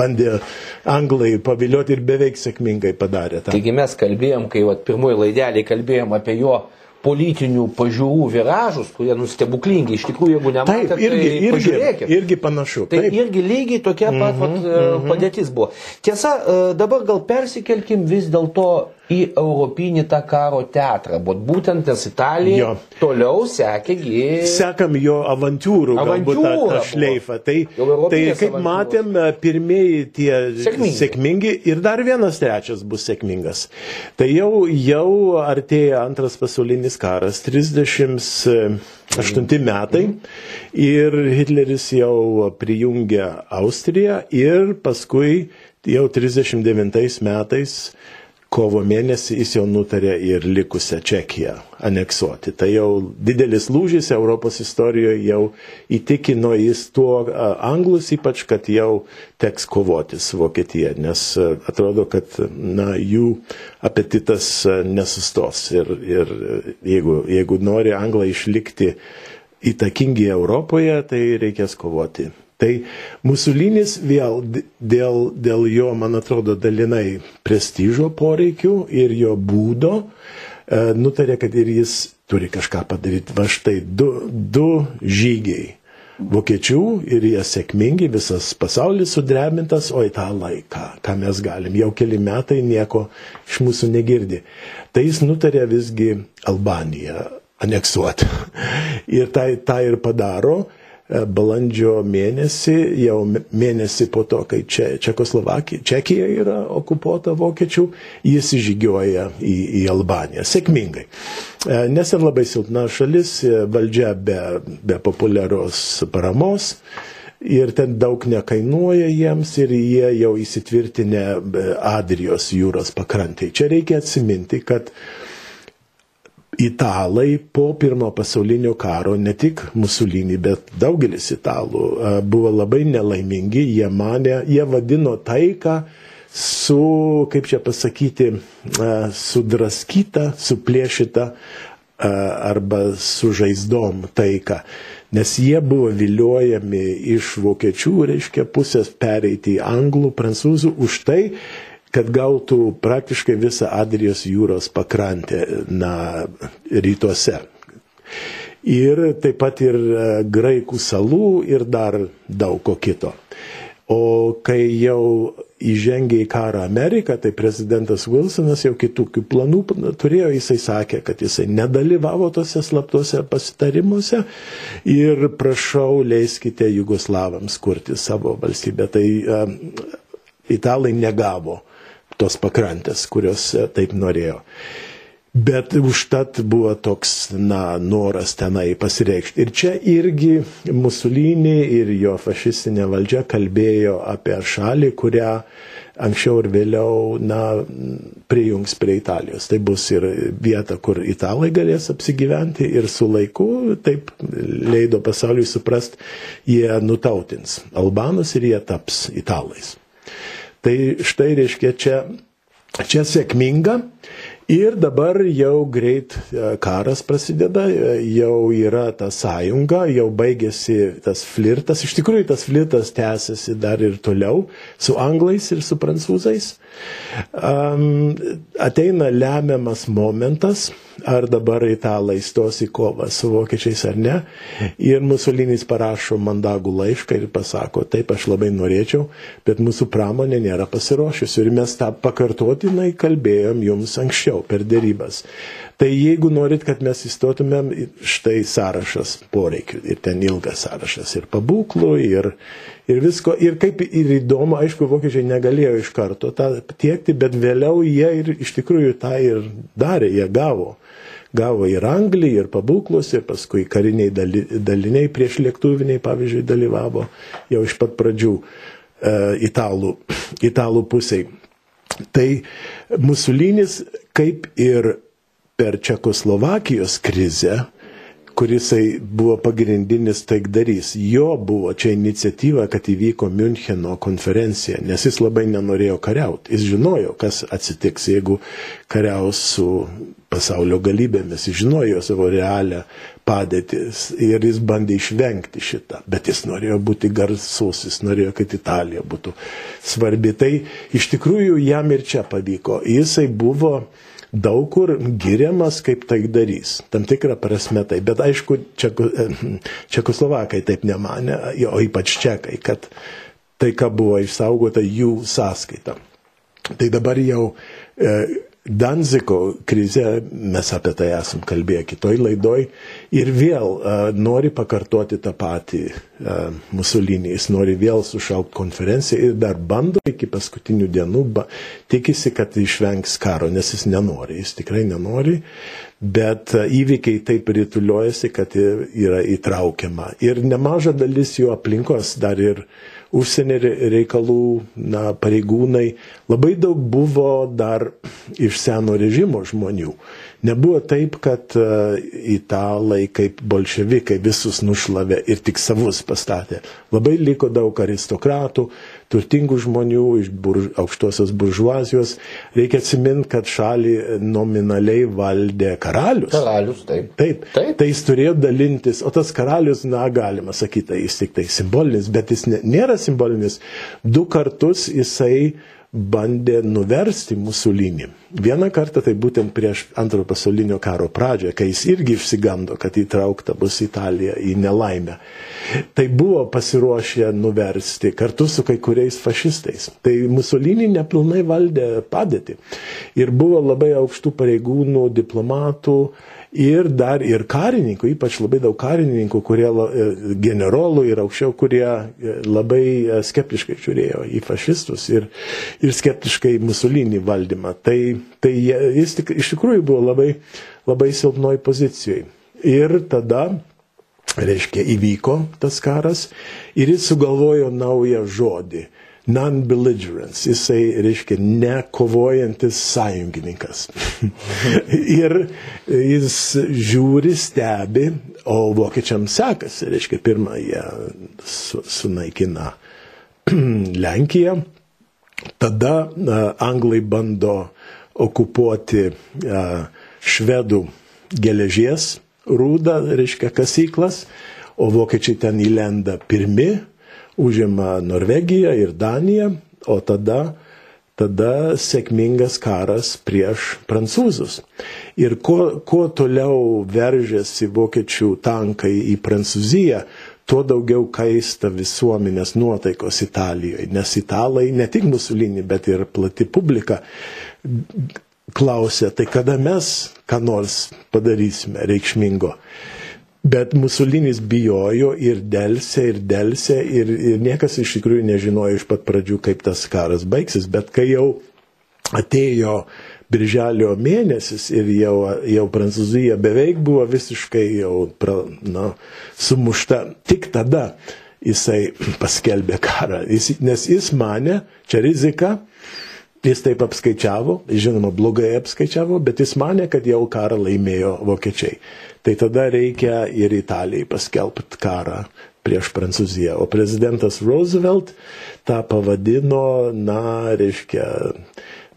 bandė anglai pavilioti ir beveik sėkmingai padarė tą. Taigi mes kalbėjom, kai vat, pirmoji laidelė kalbėjom apie jo politinių pažiūrų viražus, kurie nustebuklingi, iš tikrųjų, jeigu nematėte, taip, irgi, tai irgi, irgi panašu. Tai taip. irgi lygiai tokia pat mm -hmm, vat, mm -hmm. padėtis buvo. Tiesa, dabar gal persikelkim vis dėlto į europinį tą karo teatrą, bet būtent nes Italija jo. toliau sekėgi. Sekam jo avantūrų, galbūt tą, tą šleifą. Tai, tai kaip avantūros. matėm, pirmieji tie sėkmingi. sėkmingi ir dar vienas trečias bus sėkmingas. Tai jau, jau artėja antras pasaulinis karas, 38 metai ir Hitleris jau prijungia Austriją ir paskui jau 39 metais kovo mėnesį jis jau nutarė ir likusią Čekiją aneksuoti. Tai jau didelis lūžis Europos istorijoje jau įtikino jis tuo anglus ypač, kad jau teks kovoti su Vokietija, nes atrodo, kad na, jų apetitas nesustos ir, ir jeigu, jeigu nori anglai išlikti įtakingi Europoje, tai reikės kovoti Tai Musulinis vėl dėl, dėl jo, man atrodo, dalinai prestižo poreikių ir jo būdo e, nutarė, kad ir jis turi kažką padaryti. Va štai du, du žygiai. Vokiečių ir jie sėkmingi, visas pasaulis sudrebintas, o italai, ką, ką mes galim, jau keli metai nieko iš mūsų negirdi. Tai jis nutarė visgi Albaniją aneksuoti. <laughs> Ir tai, tai ir padaro balandžio mėnesį, jau mėnesį po to, kai čia, Čekoslovakija, Čekija yra okupuota vokiečių, jis žygioja į, į Albaniją sėkmingai. E, nes ir labai silpna šalis, e, valdžia be, be populiarios paramos ir ten daug nekainuoja jiems ir jie jau įsitvirtinę Adrijos jūros pakrantėje. Čia reikia atsiminti, kad italai po pirmo pasaulinio karo, ne tik Musolinį, bet daugelis italų buvo labai nelaimingi, jie mane, jie vadino taiką su, kaip čia pasakyti, sudraskyta, suplėšyta arba su žaizdom taiką. Nes jie buvo viliojami iš vokiečių, reiškia, pusės pereiti į anglų, prancūzų už tai, kad gautų praktiškai visą Adrijos jūros pakrantę na, rytuose. Ir taip pat ir e, graikų salų ir dar daug ko kito. O kai jau įžengė į karą Ameriką, tai prezidentas Wilsonas jau kitokių planų turėjo, jisai sakė, kad jisai nedalyvavo tose slaptose pasitarimuose ir prašau leiskite Jugoslavams kurti savo valstybę. Tai uh, italai negavo tos pakrantės, kurios e, taip norėjo. Bet užtat buvo toks, na, noras tenai pasireikšti. Ir čia irgi Musolinį ir jo fašistinė valdžia kalbėjo apie šalį, kurią anksčiau ir vėliau, na, prijungs prie Italijos. Tai bus ir vieta, kur italai galės apsigyventi ir su laiku, taip leido pasauliui suprast, jie nutautins albanus ir jie taps italais. Tai štai reiškia čia, čia sėkminga ir dabar jau greit e, karas prasideda, e, jau yra ta sąjunga, jau baigėsi tas flirtas. Iš tikrųjų tas flirtas tęsiasi dar ir toliau su anglais ir su prancūzais. Um, ateina lemiamas momentas ar dabar italai stos į kovą su vokiečiais ar ne. Ir Musolinis parašo mandagų laišką ir pasako, taip aš labai norėčiau, bet mūsų pramonė nėra pasiruošusi. Ir mes tą pakartotinai kalbėjom jums anksčiau per dėrybas. Tai jeigu norit, kad mes įstotumėm, štai sąrašas poreikių. Ir ten ilgas sąrašas. Ir pabūklų, ir, ir visko. Ir kaip ir įdomu, aišku, vokiečiai negalėjo iš karto tą tiekti, bet vėliau jie ir iš tikrųjų tą ir darė, jie gavo gavo ir anglį, ir pabūklus, ir paskui kariniai dali, daliniai prieš lėktuviniai, pavyzdžiui, dalyvavo jau iš pat pradžių e, italų, italų pusiai. Tai Musulinis, kaip ir per Čekoslovakijos krizę, kurisai buvo pagrindinis taikdarys. Jo buvo čia iniciatyva, kad įvyko Müncheno konferencija, nes jis labai nenorėjo kariauti. Jis žinojo, kas atsitiks, jeigu kariaus su pasaulio galybėmis, jis žinojo savo realią padėtį ir jis bandė išvengti šitą, bet jis norėjo būti garsus, jis norėjo, kad Italija būtų svarbi. Tai iš tikrųjų jam ir čia pavyko. Jisai buvo daug kur giriamas kaip taikdarys. Tam tikrą prasme tai. Bet aišku, Čeku, <clears throat> Čekoslovakai taip nemanė, o ypač Čekai, kad taika buvo išsaugota jų sąskaita. Tai dabar jau e, Danziko krizę, mes apie tai esam kalbėję kitoj laidoj, ir vėl uh, nori pakartoti tą patį uh, Musolinį, jis nori vėl sušaukti konferenciją ir dar bando iki paskutinių dienų, ba, tikisi, kad išvengs karo, nes jis nenori, jis tikrai nenori, bet uh, įvykiai taip rituliuojasi, kad yra įtraukiama. Ir nemaža dalis jo aplinkos dar ir uh, užsienio reikalų na, pareigūnai, labai daug buvo dar iš seno režimo žmonių. Nebuvo taip, kad italai kaip bolševikai visus nušlavė ir tik savus pastatė. Labai liko daug aristokratų, turtingų žmonių iš burž, aukštosios buržuazijos. Reikia atsiminti, kad šalį nominaliai valdė karalius. Karalius, taip. Taip. taip. Tai jis turėjo dalintis, o tas karalius, na, galima sakyti, jis tik tai simbolinis, bet jis nėra simbolinis. Du kartus jisai bandė nuversti Musolinį. Vieną kartą tai būtent prieš antrojo pasaulinio karo pradžią, kai jis irgi išsigando, kad įtraukta bus Italija į nelaimę. Tai buvo pasiruošę nuversti kartu su kai kuriais fašistais. Tai Musolinį nepilnai valdė padėtį. Ir buvo labai aukštų pareigūnų, diplomatų ir dar ir karininkų, ypač labai daug karininkų, kurie e, generolų ir aukščiau, kurie e, labai e, skeptiškai žiūrėjo į fašistus ir, ir skeptiškai musulinį valdymą. Tai, tai jis tik, iš tikrųjų buvo labai, labai silpnoj pozicijoje. Ir tada, reiškia, įvyko tas karas ir jis sugalvojo naują žodį non-belligerence, jisai reiškia nekovojantis sąjungininkas. <laughs> ir jis žiūri, stebi, o vokiečiams sekasi, reiškia, pirmą jie su, sunaikina <clears throat> Lenkiją, tada a, anglai bando okupuoti a, švedų geležies rūdą, reiškia kasyklas, o vokiečiai ten įlenda pirmi, užima Norvegiją ir Daniją, o tada, tada sėkmingas karas prieš prancūzus. Ir kuo, kuo toliau veržėsi vokiečių tankai į Prancūziją, tuo daugiau kaista visuomenės nuotaikos Italijoje, nes italai ne tik musulinį, bet ir plati publika klausė, tai kada mes ką nors padarysime reikšmingo. Bet Musolinis bijojo ir dėlse, ir dėlse, ir, ir niekas iš tikrųjų nežinojo iš pat pradžių, kaip tas karas baigsis. Bet kai jau atėjo birželio mėnesis ir jau, jau Prancūzija beveik buvo visiškai jau pra, na, sumušta, tik tada jisai paskelbė karą. Jis, nes jis mane, čia rizika, Jis taip apskaičiavo, žinoma, blogai apskaičiavo, bet jis mane, kad jau karą laimėjo vokiečiai. Tai tada reikia ir Italijai paskelbti karą prieš Prancūziją. O prezidentas Roosevelt tą pavadino, na, reiškia,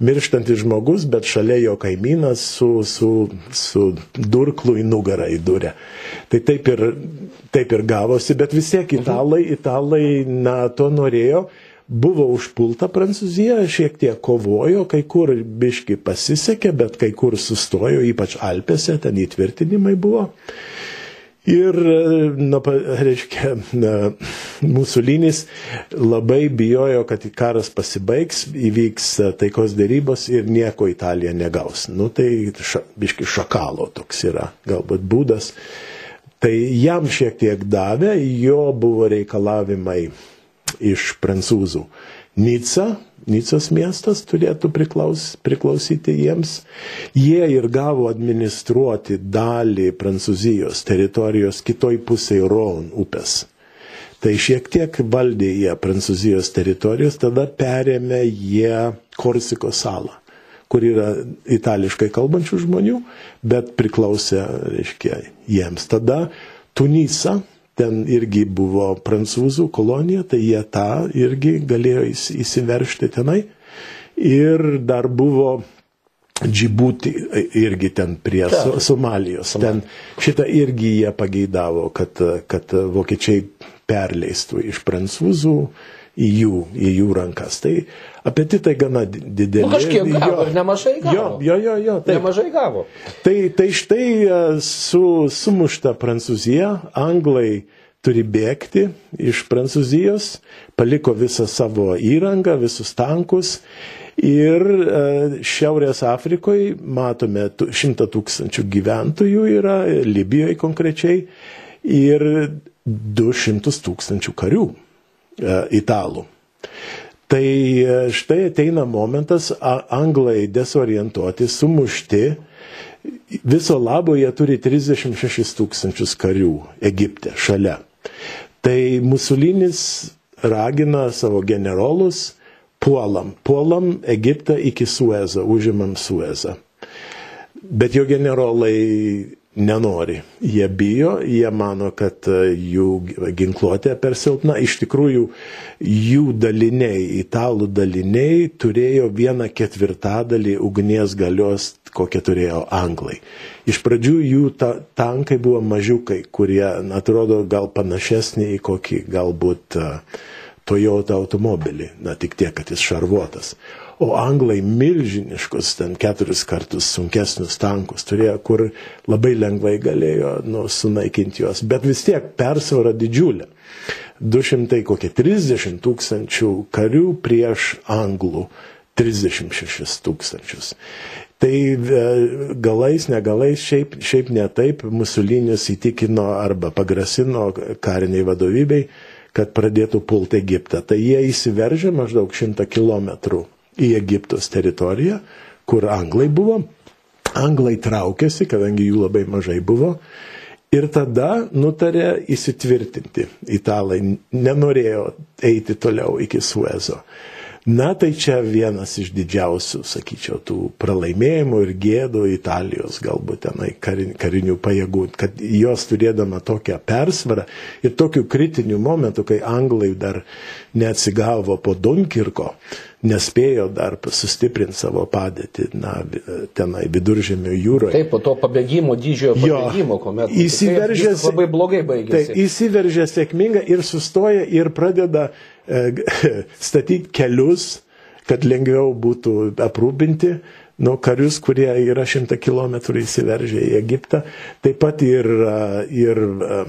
mirštantis žmogus, bet šalia jo kaimynas su, su, su durklu į nugarą įdūrė. Tai taip ir, taip ir gavosi, bet vis tiek italai, italai, na, to norėjo buvo užpulta Prancūzija, šiek tiek kovojo, kai kur biški pasisekė, bet kai kur sustojo, ypač Alpėse, ten įtvirtinimai buvo. Ir, na, reiškia, na, Musulinis labai bijojo, kad karas pasibaigs, įvyks taikos dėrybos ir nieko Italija negaus. Nu, tai ša, biški šakalo toks yra galbūt būdas. Tai jam šiek tiek davė, jo buvo reikalavimai iš prancūzų. Nica, Nicos miestas turėtų priklaus, priklausyti jiems. Jie ir gavo administruoti dalį Prancūzijos teritorijos kitoj pusėje Ron upės. Tai šiek tiek valdė jie Prancūzijos teritorijos, tada perėmė jie Korsiko salą, kur yra itališkai kalbančių žmonių, bet priklausė, reiškia, jiems. Tada Tunisa, ten irgi buvo prancūzų kolonija, tai jie tą irgi galėjo įsiveršti tenai. Ir dar buvo Džibuti irgi ten prie Su, Somalijos. Ten šitą irgi jie pageidavo, kad, kad vokiečiai perleistų iš prancūzų į jų, į jų rankas. Tai apetitai gana dideli. Nu, kažkiek gavo, jo, nemažai gavo. Jo, jo, jo. jo taip. Nemažai gavo. Tai, tai štai e, su, sumušta Prancūzija, anglai turi bėgti iš Prancūzijos, paliko visą savo įrangą, visus tankus. Ir e, Šiaurės Afrikoje matome šimtą tūkstančių gyventojų yra, Libijoje konkrečiai, ir 200 tūkstančių karių e, italų. Tai e, štai ateina momentas, anglai desorientuoti, sumušti, viso labo jie turi 36 tūkstančius karių Egipte šalia. Tai Musulinis ragina savo generolus, puolam, puolam Egiptą iki Suezo, užimam Suezą. Bet jo generolai nenori. Jie bijo, jie mano, kad e, jų ginkluotė per silpna. Iš tikrųjų, jų daliniai, italų daliniai turėjo vieną ketvirtadalį ugnies galios, kokią turėjo anglai. Iš pradžių jų ta, tankai buvo mažiukai, kurie atrodo gal panašesni į kokį galbūt uh, Toyota automobilį, na tik tiek, kad jis šarvuotas o anglai milžiniškus, ten keturis kartus sunkesnius tankus turėjo, kur labai lengvai galėjo nu, sunaikinti juos, bet vis tiek persvara didžiulė. 200 kokie 30 tūkstančių karių prieš anglų 36 tūkstančius. Tai e, galais, negalais, šiaip, šiaip ne taip, Musulinis įtikino arba pagrasino kariniai vadovybei, kad pradėtų pulti Egiptą. Tai jie įsiveržė maždaug 100 km į Egiptos teritoriją, kur anglai buvo. Anglai traukėsi, kadangi jų labai mažai buvo. Ir tada nutarė įsitvirtinti. Italai nenorėjo eiti toliau iki Suezo. Na tai čia vienas iš didžiausių, sakyčiau, tų pralaimėjimų ir gėdų Italijos galbūt tenai karinių pajėgų, kad jos turėdama tokią persvarą ir tokiu kritiniu momentu, kai anglai dar neatsigavo po Dunkirko, nespėjo dar sustiprinti savo padėtį na, tenai viduržėmio jūroje. Taip, po to pabėgimo didžiojo pabėgimo, kuomet įsiveržė labai blogai baigėsi. Taip, įsiveržė sėkmingai ir sustoja ir pradeda E, <laughs> statyti kelius, kad lengviau būtų aprūpinti nu, karius, kurie yra šimtą kilometrų įsiveržę į Egiptą. Taip pat ir, e, ir e,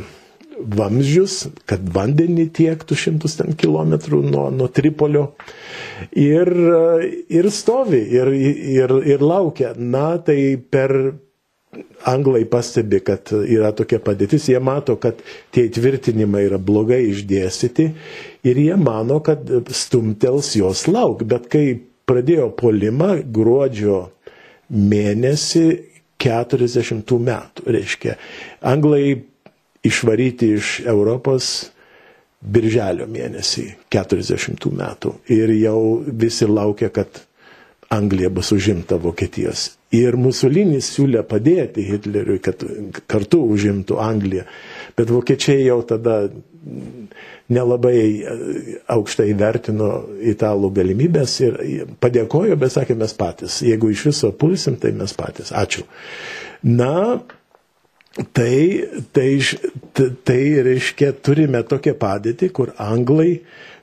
vamzdžius, kad vandenį tiektų šimtus ten kilometrų nuo, nuo Tripolio. Ir, ir stovi, ir, ir, ir laukia. Na, tai per, anglai pastebi, kad yra tokia padėtis, jie mato, kad tie įtvirtinimai yra blogai išdėstyti ir jie mano, kad stumtels jos lauk. Bet kai pradėjo polimą gruodžio mėnesį 40 metų, reiškia, anglai išvaryti iš Europos birželio mėnesį 40 metų ir jau visi laukia, kad Anglija bus užimta Vokietijos. Ir Musolinis siūlė padėti Hitleriui, kad kartu užimtų Angliją. Bet vokiečiai jau tada nelabai aukštai vertino italų galimybės ir padėkojo, bet sakė mes patys. Jeigu iš viso pulsim, tai mes patys. Ačiū. Na, tai, tai, tai reiškia, turime tokią padėtį, kur anglai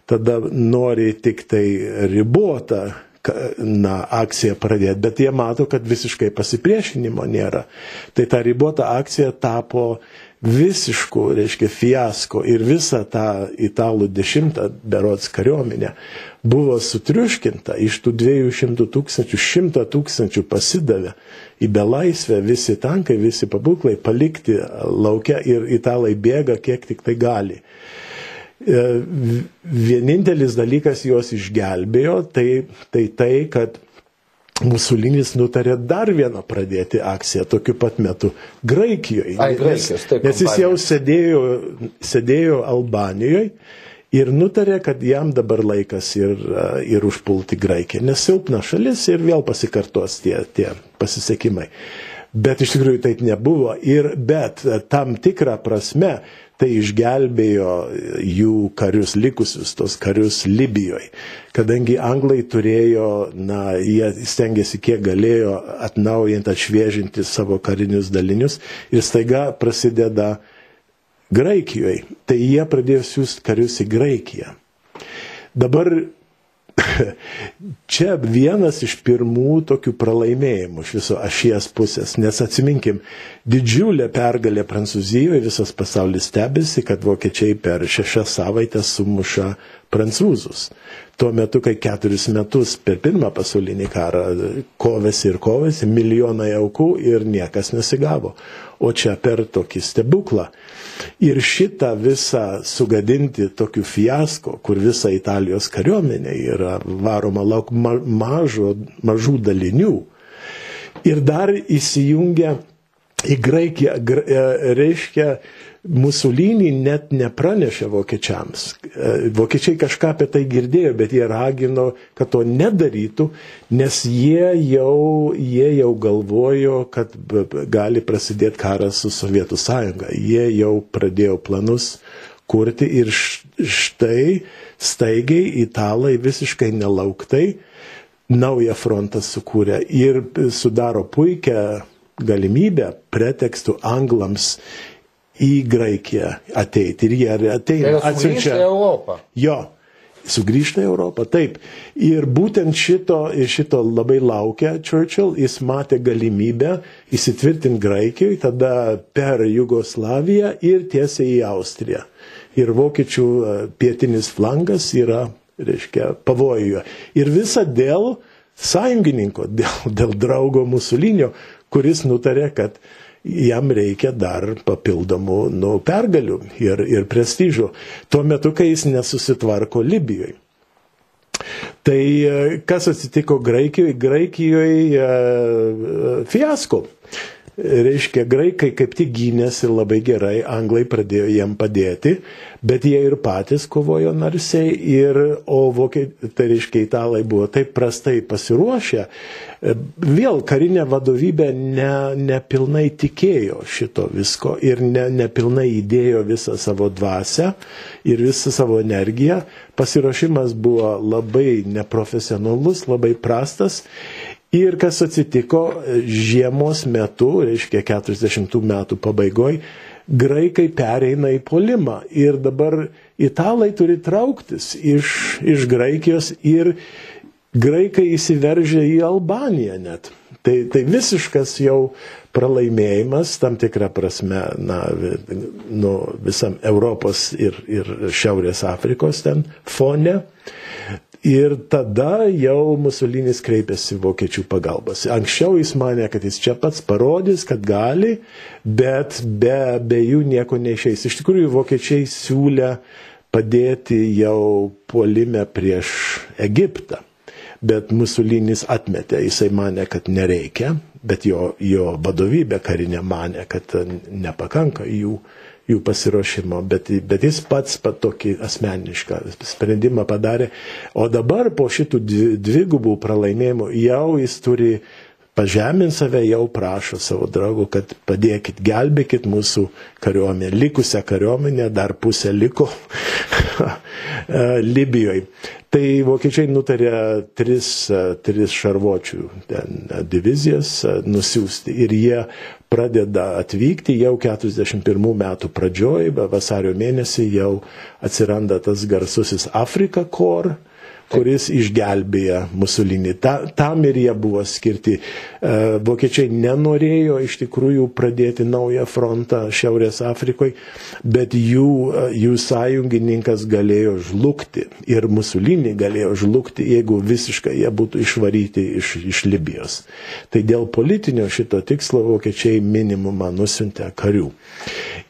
tada nori tik tai ribotą na, akciją pradėti, bet jie mato, kad visiškai pasipriešinimo nėra. Tai ta ribota akcija tapo visišku, reiškia, fiasko ir visa ta italų dešimtą berots kariuomenė buvo sutriuškinta, iš tų 200 tūkstančių, 100 tūkstančių pasidavė į belaisvę, visi tankai, visi pabūklai palikti laukia ir italai bėga kiek tik tai gali. E, vienintelis dalykas juos išgelbėjo, tai tai, tai kad Musulinis nutarė dar vieną pradėti akciją tokiu pat metu Graikijoje. Ai, Graikijos, taip. Nes jis jau sėdėjo, sėdėjo Albanijoje ir nutarė, kad jam dabar laikas ir, ir užpulti Graikiją. Nes silpna šalis ir vėl pasikartos tie, tie pasisekimai. Bet iš tikrųjų taip nebuvo. Ir, bet tam tikrą prasme tai išgelbėjo jų karius likusius, tos karius Libijoje. Kadangi anglai turėjo, na, jie stengiasi kiek galėjo atnaujinti, atšviežinti savo karinius dalinius ir staiga prasideda Graikijoje. Tai jie pradėjo siūsti karius į Graikiją. Dabar <laughs> čia vienas iš pirmų tokių pralaimėjimų iš viso ašies pusės, nes atsiminkim, didžiulė pergalė Prancūzijoje, visas pasaulis stebisi, kad vokiečiai per šešias savaitės sumuša prancūzus. Tuo metu, kai keturis metus per pirmą pasaulinį karą kovėsi ir kovėsi, milijonai aukų ir niekas nesigavo. O čia per tokį stebuklą Ir šitą visą sugadinti tokiu fiasko, kur visa Italijos kariuomenė yra varoma lauk mažo, mažų dalinių. Ir dar įsijungia į Graikiją, e, reiškia, Musulinį net nepranešė vokiečiams. E, vokiečiai kažką apie tai girdėjo, bet jie ragino, kad to nedarytų, nes jie jau, jie jau galvojo, kad gali prasidėti karas su Sovietų sąjunga. Jie jau pradėjo planus kurti ir štai staigiai italai visiškai nelauktai naują frontą sukūrė ir sudaro puikią galimybę pretekstų anglams į Graikiją ateiti. Ir jie ateina. Tai atsiunčia Europą. Jo. Sugrįžta į Europą, taip. Ir būtent šito, šito labai laukia Churchill, jis matė galimybę įsitvirtinti Graikijoje, tada per Jugoslaviją ir tiesiai į Austriją. Ir vokiečių e, pietinis flangas yra, reiškia, pavojuje. Ir visa dėl sąjungininko, dėl, dėl draugo Musulinio, kuris nutarė, kad jam reikia dar papildomų nu, pergalių ir, ir prestižų. Tuo metu, kai jis nesusitvarko Libijoje. Tai e, kas atsitiko Graikijoje? Graikijoje e, fiasko reiškia, graikai kaip tik gynėsi labai gerai, anglai pradėjo jiem padėti, bet jie ir patys kovojo narsiai, ir, o vokiečiai, tai reiškia, italai buvo taip prastai pasiruošę, vėl karinė vadovybė ne, nepilnai tikėjo šito visko ir ne, nepilnai įdėjo visą savo dvasę ir visą savo energiją, pasiruošimas buvo labai neprofesionalus, labai prastas Ir kas atsitiko žiemos metu, reiškia 40 metų pabaigoje, graikai pereina į polimą ir dabar italai turi trauktis iš, iš Graikijos ir graikai įsiveržia į Albaniją net. Tai, tai visiškas jau pralaimėjimas tam tikrą prasme na, nu, visam Europos ir, ir Šiaurės Afrikos ten fone. Ir tada jau Musolinis kreipėsi vokiečių pagalbos. Anksčiau jis mane, kad jis čia pats parodys, kad gali, bet be, be jų nieko neišeis. Iš tikrųjų, vokiečiai siūlė padėti jau puolime prieš Egiptą. Bet Musolinis atmetė, jisai mane, kad nereikia, bet jo, jo vadovybė karinė mane, kad nepakanka jų jų pasiruošimo, bet, bet jis pats pat tokį asmenišką sprendimą padarė. O dabar po šitų dvigubų pralaimėjimų jau jis turi pažemint save, jau prašo savo draugų, kad padėkit, gelbėkit mūsų kariuomenę, likusią kariuomenę, dar pusę liko <laughs> Libijoje. Tai vokiečiai nutarė tris, tris šarvočių ten, divizijas nusiųsti ir jie pradeda atvykti jau 41 metų pradžioj, vasario mėnesį jau atsiranda tas garsusis Afrika Kor, kuris išgelbėja Musolinį. Ta, tam ir jie buvo skirti. E, vokiečiai nenorėjo iš tikrųjų pradėti naują frontą Šiaurės Afrikoje, bet jų, e, jų sąjungininkas galėjo žlugti ir Musolinį galėjo žlugti, jeigu visiškai jie būtų išvaryti iš, iš Libijos. Tai dėl politinio šito tikslo vokiečiai minimumą nusintė karių.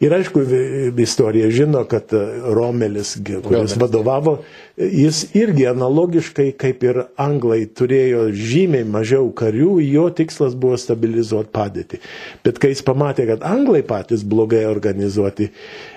Ir aišku, istorija žino, kad Romelis, kuris vadovavo, jis irgi analogiškai kaip ir anglai turėjo žymiai mažiau karių, jo tikslas buvo stabilizuoti padėtį. Bet kai jis pamatė, kad anglai patys blogai organizuoti,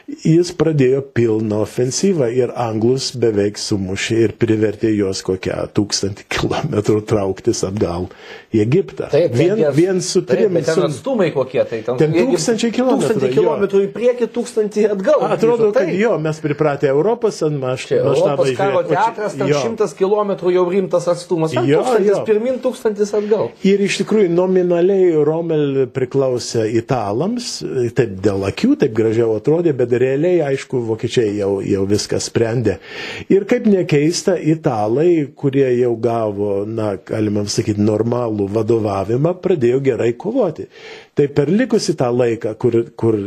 jis pradėjo pilną ofensyvą ir anglus beveik sumušė ir privertė juos kokią tūkstantį kilometrų trauktis atgal į Egiptą. Taip, vien, jas, vien su trim. Taip, ten atstumai kokie tai ten. Ten tūkstančiai kilometrų. Tūkstantį kilometrų į priekį, tūkstantį atgal. Atrodo, kad taip. jo, mes pripratę Europos ant maštabą. Europos karo teatras, ten šimtas kilometrų jau rimtas atstumas. Jo, tūkstantis jo. pirmin, tūkstantis atgal. Ir iš tikrųjų nominaliai Rommel priklausė italams, taip dėl akių, taip gražiau atrodė, bet realiai, aišku, vokiečiai jau, jau viską sprendė. Ir kaip nekeista, italai, kurie jau gavo, na, galima sakyti, normalų vadovavimą, pradėjo gerai kovoti. Tai per likusi tą laiką, kur, kur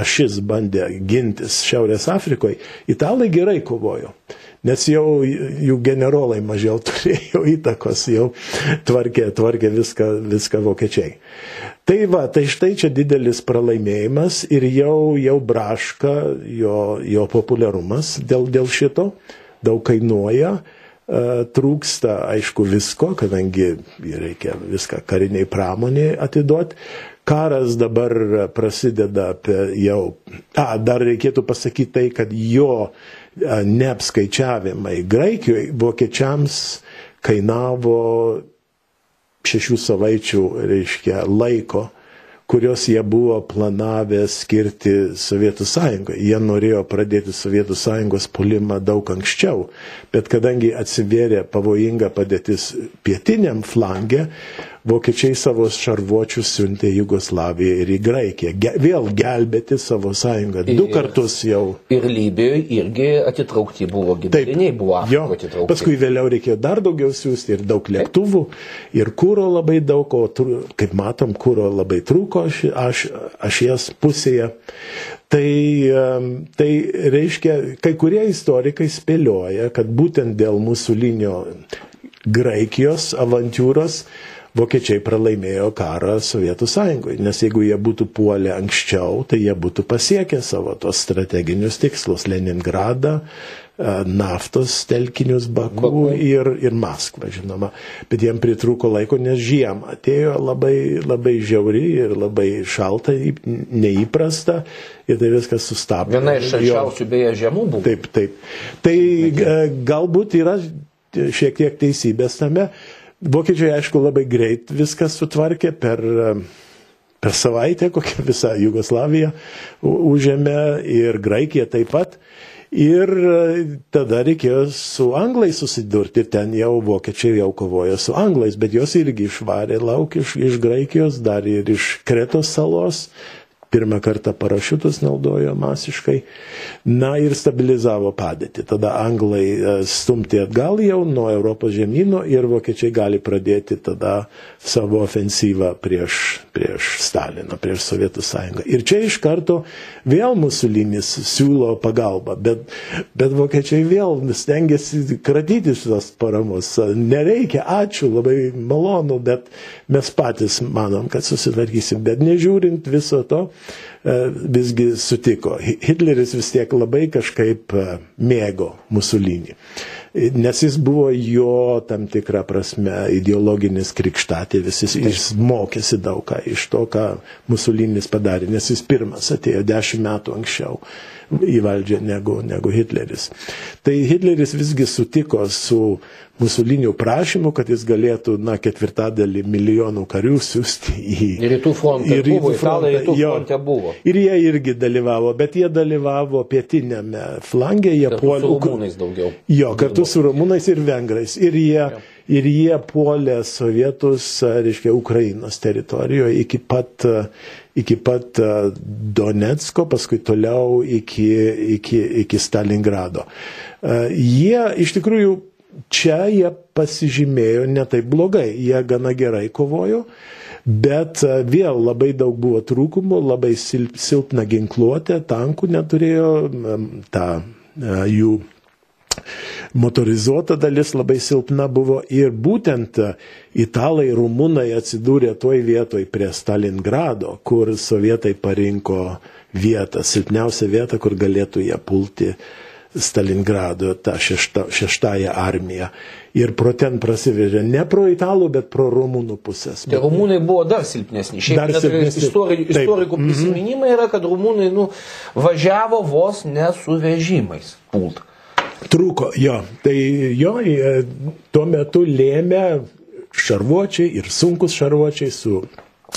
ašis bandė gintis Šiaurės Afrikoje, italai gerai kovojo nes jau jų generolai mažiau <laughs> turėjo įtakos, jau tvarkė, tvarkė viską, viską vokiečiai. Tai va, tai štai čia didelis pralaimėjimas ir jau, jau braška jo, jo populiarumas dėl, dėl šito, daug kainuoja, e, trūksta aišku visko, kadangi reikia viską kariniai pramoniai atiduoti. Karas dabar prasideda apie jau, a, dar reikėtų pasakyti tai, kad jo neapskaičiavimai Graikijoje vokiečiams kainavo šešių savaičių, reiškia, laiko, kurios jie buvo planavę skirti Sovietų sąjungai. Jie norėjo pradėti Sovietų sąjungos pulimą daug anksčiau, bet kadangi atsivėrė pavojinga padėtis pietiniam flangė, vokiečiai savo šarvuočius siuntė Jugoslaviją ir į Graikiją. Ge, vėl gelbėti savo sąjungą. Du ir, kartus jau. Ir Libijoje irgi atitraukti buvo gidaliniai, buvo jo, atitraukti. Paskui vėliau reikėjo dar daugiau siūsti ir daug lėktuvų, ir kūro labai daug, o kaip matom, kūro labai trūko aš, aš, ašies pusėje. Tai, tai reiškia, kai kurie istorikai spėlioja, kad būtent dėl mūsų linio Graikijos avantūros vokiečiai pralaimėjo karą Sovietų sąjungoje, nes jeigu jie būtų puolę anksčiau, tai jie būtų pasiekę savo tos strateginius tikslus - Leningradą, e, naftos telkinius Baku, Baku. Ir, ir Maskvą, žinoma. Bet jiem pritruko laiko, nes žiemą atėjo labai, labai žiauri ir labai šalta, neįprasta ir tai viskas sustabdė. Viena iš šalčiausių beje žiemų buvo. Taip, taip. Tai e, galbūt yra šiek tiek teisybės tame. Vokiečiai, aišku, labai greit viską sutvarkė per, per savaitę, kokią visą Jugoslaviją užėmė ir Graikiją taip pat. Ir tada reikėjo su anglais susidurti ten jau vokiečiai jau kovojo su anglais, bet jos irgi išvarė lauk iš, iš Graikijos, dar ir iš Kretos salos, pirmą kartą parašiutus naudojo masiškai, na ir stabilizavo padėtį. Tada anglai e, stumti atgal jau nuo Europos žemynų ir vokiečiai gali pradėti tada savo ofensyvą prieš, prieš Staliną, prieš Sovietų sąjungą. Ir čia iš karto vėl Musulinis siūlo pagalbą, bet, bet vokiečiai vėl stengiasi kratytis tos paramos. Nereikia, ačiū, labai malonu, bet mes patys manom, kad susitvarkysim. Bet nežiūrint viso to, visgi sutiko. Hitleris vis tiek labai kažkaip e, mėgo Musulinį. Nes jis buvo jo tam tikrą prasme ideologinis krikštatėvis, jis, jis mokėsi daug ką iš to, ką Musulinis padarė, nes jis pirmas atėjo dešimt metų anksčiau į valdžią negu, negu Hitleris. Tai Hitleris visgi sutiko su Musulinių prašymų, kad jis galėtų, na, ketvirtadalį milijonų karių siūsti į... Ir rytų fronte ir rytų frontą, rytų fronte buvo. Ir jie irgi dalyvavo, bet jie dalyvavo pietinėme flange, jie puolė... Su rumūnais daugiau. Jo, kartu su rumūnais ir vengrais. Ir jie, ja. ir jie puolė sovietus, reiškia, Ukrainos teritorijoje iki pat, iki pat Donetsko, paskui toliau iki, iki, iki Stalingrado. Jie iš tikrųjų čia jie pasižymėjo ne taip blogai, jie gana gerai kovojo, bet e, vėl labai daug buvo trūkumų, labai silpna ginkluotė, tankų neturėjo, ta e, jų motorizuota dalis labai silpna buvo ir būtent e, italai rumunai atsidūrė toj vietoj prie Stalingrado, kur sovietai parinko vietą, silpniausią vietą, kur galėtų jie pulti Stalingrado, tą šešta, šeštąją armiją. Ir pro ten prasiveržė ne pro italų, bet pro rumūnų pusės. Tai rumūnai buvo dar silpnesni. Šiaip dar silpnesni. Istori, istorikų prisiminimai yra, kad rumūnai nu, važiavo vos ne su vežimais pult. Trūko, jo. Tai jo, tuo metu lėmė šarvuočiai ir sunkus šarvuočiai su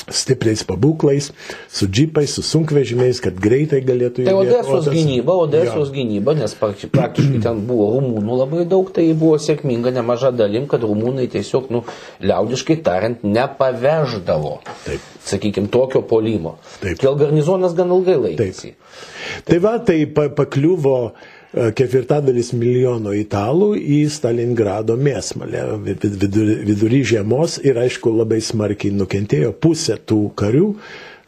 stipriais pabūklais, su džipais, su sunkvežimiais, kad greitai galėtų įvykti. Tai Odesos gynyba, Odesos jo. gynyba, nes praktiškai ten buvo rumūnų labai daug, tai buvo sėkminga nemaža dalim, kad rumūnai tiesiog, nu, liaudiškai tariant, nepaveždavo, Taip. sakykime, tokio polimo. Taip. Dėl garnizonas gan ilgai laikėsi. Taip. Tai va, tai pakliuvo E, ketvirtadalis milijono italų į Stalingrado mėsmalę. Vidury, žiemos ir aišku labai smarkiai nukentėjo pusė tų karių.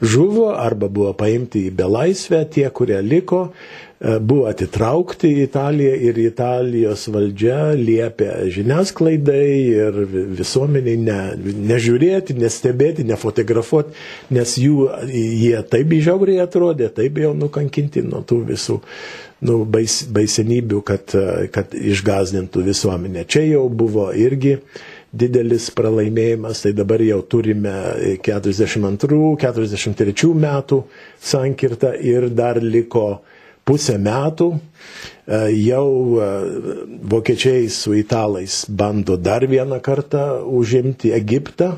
Žuvo arba buvo paimti į belaisvę, tie, kurie liko, e, buvo atitraukti į Italiją ir Italijos valdžia liepė žiniasklaidai ir visuomeniai ne, nežiūrėti, nestebėti, nefotografuoti, nes jų, jie taip įžiauriai atrodė, taip jau nukankinti nuo tų visų nu, bais, baisenybių, kad, kad išgazdintų visuomenę. Čia jau buvo irgi didelis pralaimėjimas, tai dabar jau turime 42-43 metų sankirtą ir dar liko pusę metų. Jau vokiečiai su italais bando dar vieną kartą užimti Egiptą,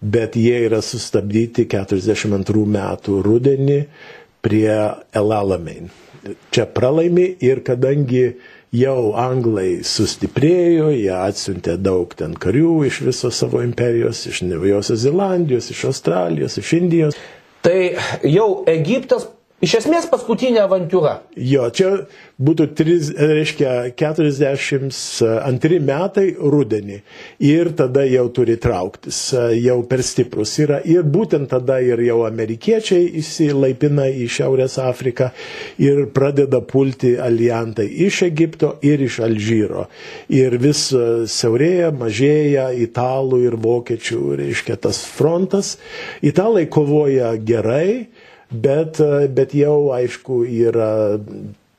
bet jie yra sustabdyti 42 metų rudenį prie Elalamein čia pralaimi ir kadangi jau anglai sustiprėjo, jie atsiuntė daug ten karių iš viso savo imperijos, iš Naujosios Zelandijos, iš Australijos, iš Indijos. Tai jau Egiptas Iš esmės paskutinė avantūra. Jo, čia būtų, tris, reiškia, 42 metai rudenį ir tada jau turi trauktis, jau per stiprus yra. Ir būtent tada ir jau amerikiečiai įsilaipina į Šiaurės Afriką ir pradeda pulti alijantai iš Egipto ir iš Alžyro. Ir vis siaurėja, mažėja italų ir vokiečių, reiškia, tas frontas. Italai kovoja gerai bet, bet jau aišku yra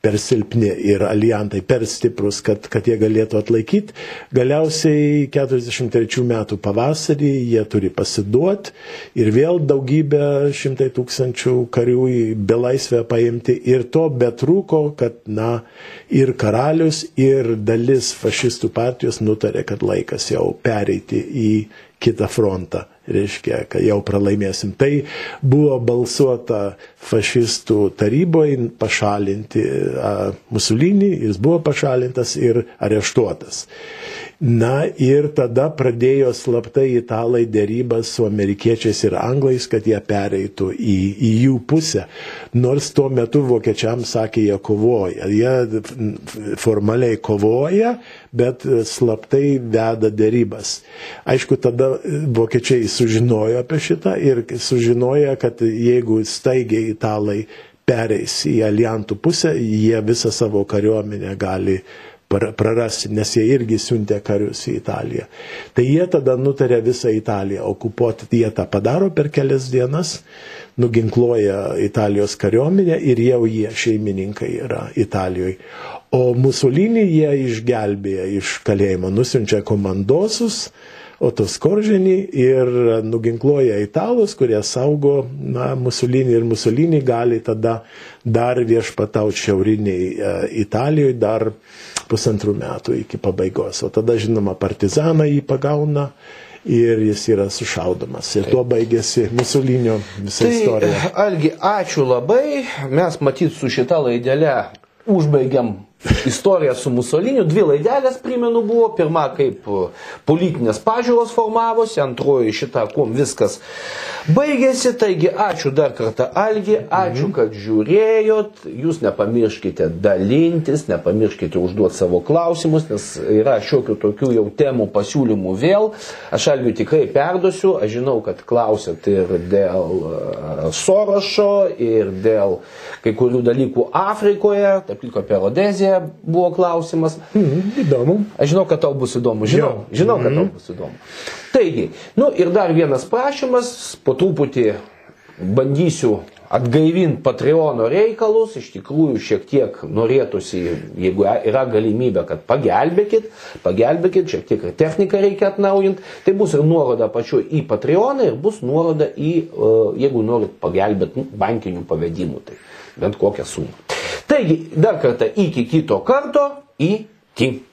per silpni ir alijantai per stiprus, kad, kad jie galėtų atlaikyti. Galiausiai 43 metų pavasarį jie turi pasiduoti ir vėl daugybę šimtai tūkstančių karių į belaisvę paimti ir to betrūko, kad, na, ir karalius, ir dalis fašistų partijos nutarė, kad laikas jau pereiti į kitą frontą reiškia, kad jau pralaimėsim. Tai buvo balsuota fašistų taryboje pašalinti Musolinį, jis buvo pašalintas ir areštuotas. Na ir tada pradėjo slaptai italai dėrybas su amerikiečiais ir anglais, kad jie pereitų į, į jų pusę. Nors tuo metu vokiečiams sakė, jie kovoja. Jie formaliai kovoja, bet slaptai veda dėrybas. Aišku, tada vokiečiai sužinojo apie šitą ir sužinojo, kad jeigu staigiai italai pereis į aliantų pusę, jie visą savo kariuomenę gali prarasti, nes jie irgi siuntė karius į Italiją. Tai jie tada nutarė visą Italiją okupuoti, jie tą padaro per kelias dienas, nuginkluoja Italijos kariuomenę ir jau jie šeimininkai yra Italijoje. O Musolinį jie išgelbėja iš kalėjimo, nusinčia komandosus, Otoskoržinį ir nuginkluoja italus, kurie saugo na, Musolinį ir Musolinį gali tada dar viešpatauti šiauriniai e, Italijoje dar pusantrų metų iki pabaigos. O tada, žinoma, partizanai jį pagauna ir jis yra sušaudomas. Ir tuo baigėsi Musolinio visa tai, istorija. Algi, ačiū labai. Mes matyt su šita laidelė užbaigiam Istorija su Musoliniu, dvi laidelės, primenu, buvo. Pirma, kaip politinės pažiūros formavosi, antroji šita, kuom viskas baigėsi. Taigi, ačiū dar kartą Algi, ačiū, mhm. kad žiūrėjot. Jūs nepamirškite dalintis, nepamirškite užduoti savo klausimus, nes yra šiokių tokių jau temų pasiūlymų vėl. Aš Algiu tikrai perduosiu, aš žinau, kad klausėt ir dėl Sorošo, ir dėl kai kurių dalykų Afrikoje, taip liko apie Rodeziją televizija buvo klausimas. Mm, įdomu. Aš žinau, kad tau bus įdomu. Žinau, jo. žinau kad mm. tau mhm. bus įdomu. Taigi, nu ir dar vienas prašymas, po truputį bandysiu atgaivinti Patreono reikalus, iš tikrųjų šiek tiek norėtųsi, jeigu yra galimybė, kad pagelbėkit, pagelbėkit, šiek tiek ir techniką reikia atnaujinti, tai bus ir nuoroda pačiu į Patreoną ir bus nuoroda į, e, jeigu norit pagelbėti bankinių pavedimų, tai bent kokią sumą. Taigi, dar kartą iki kito karto, iki.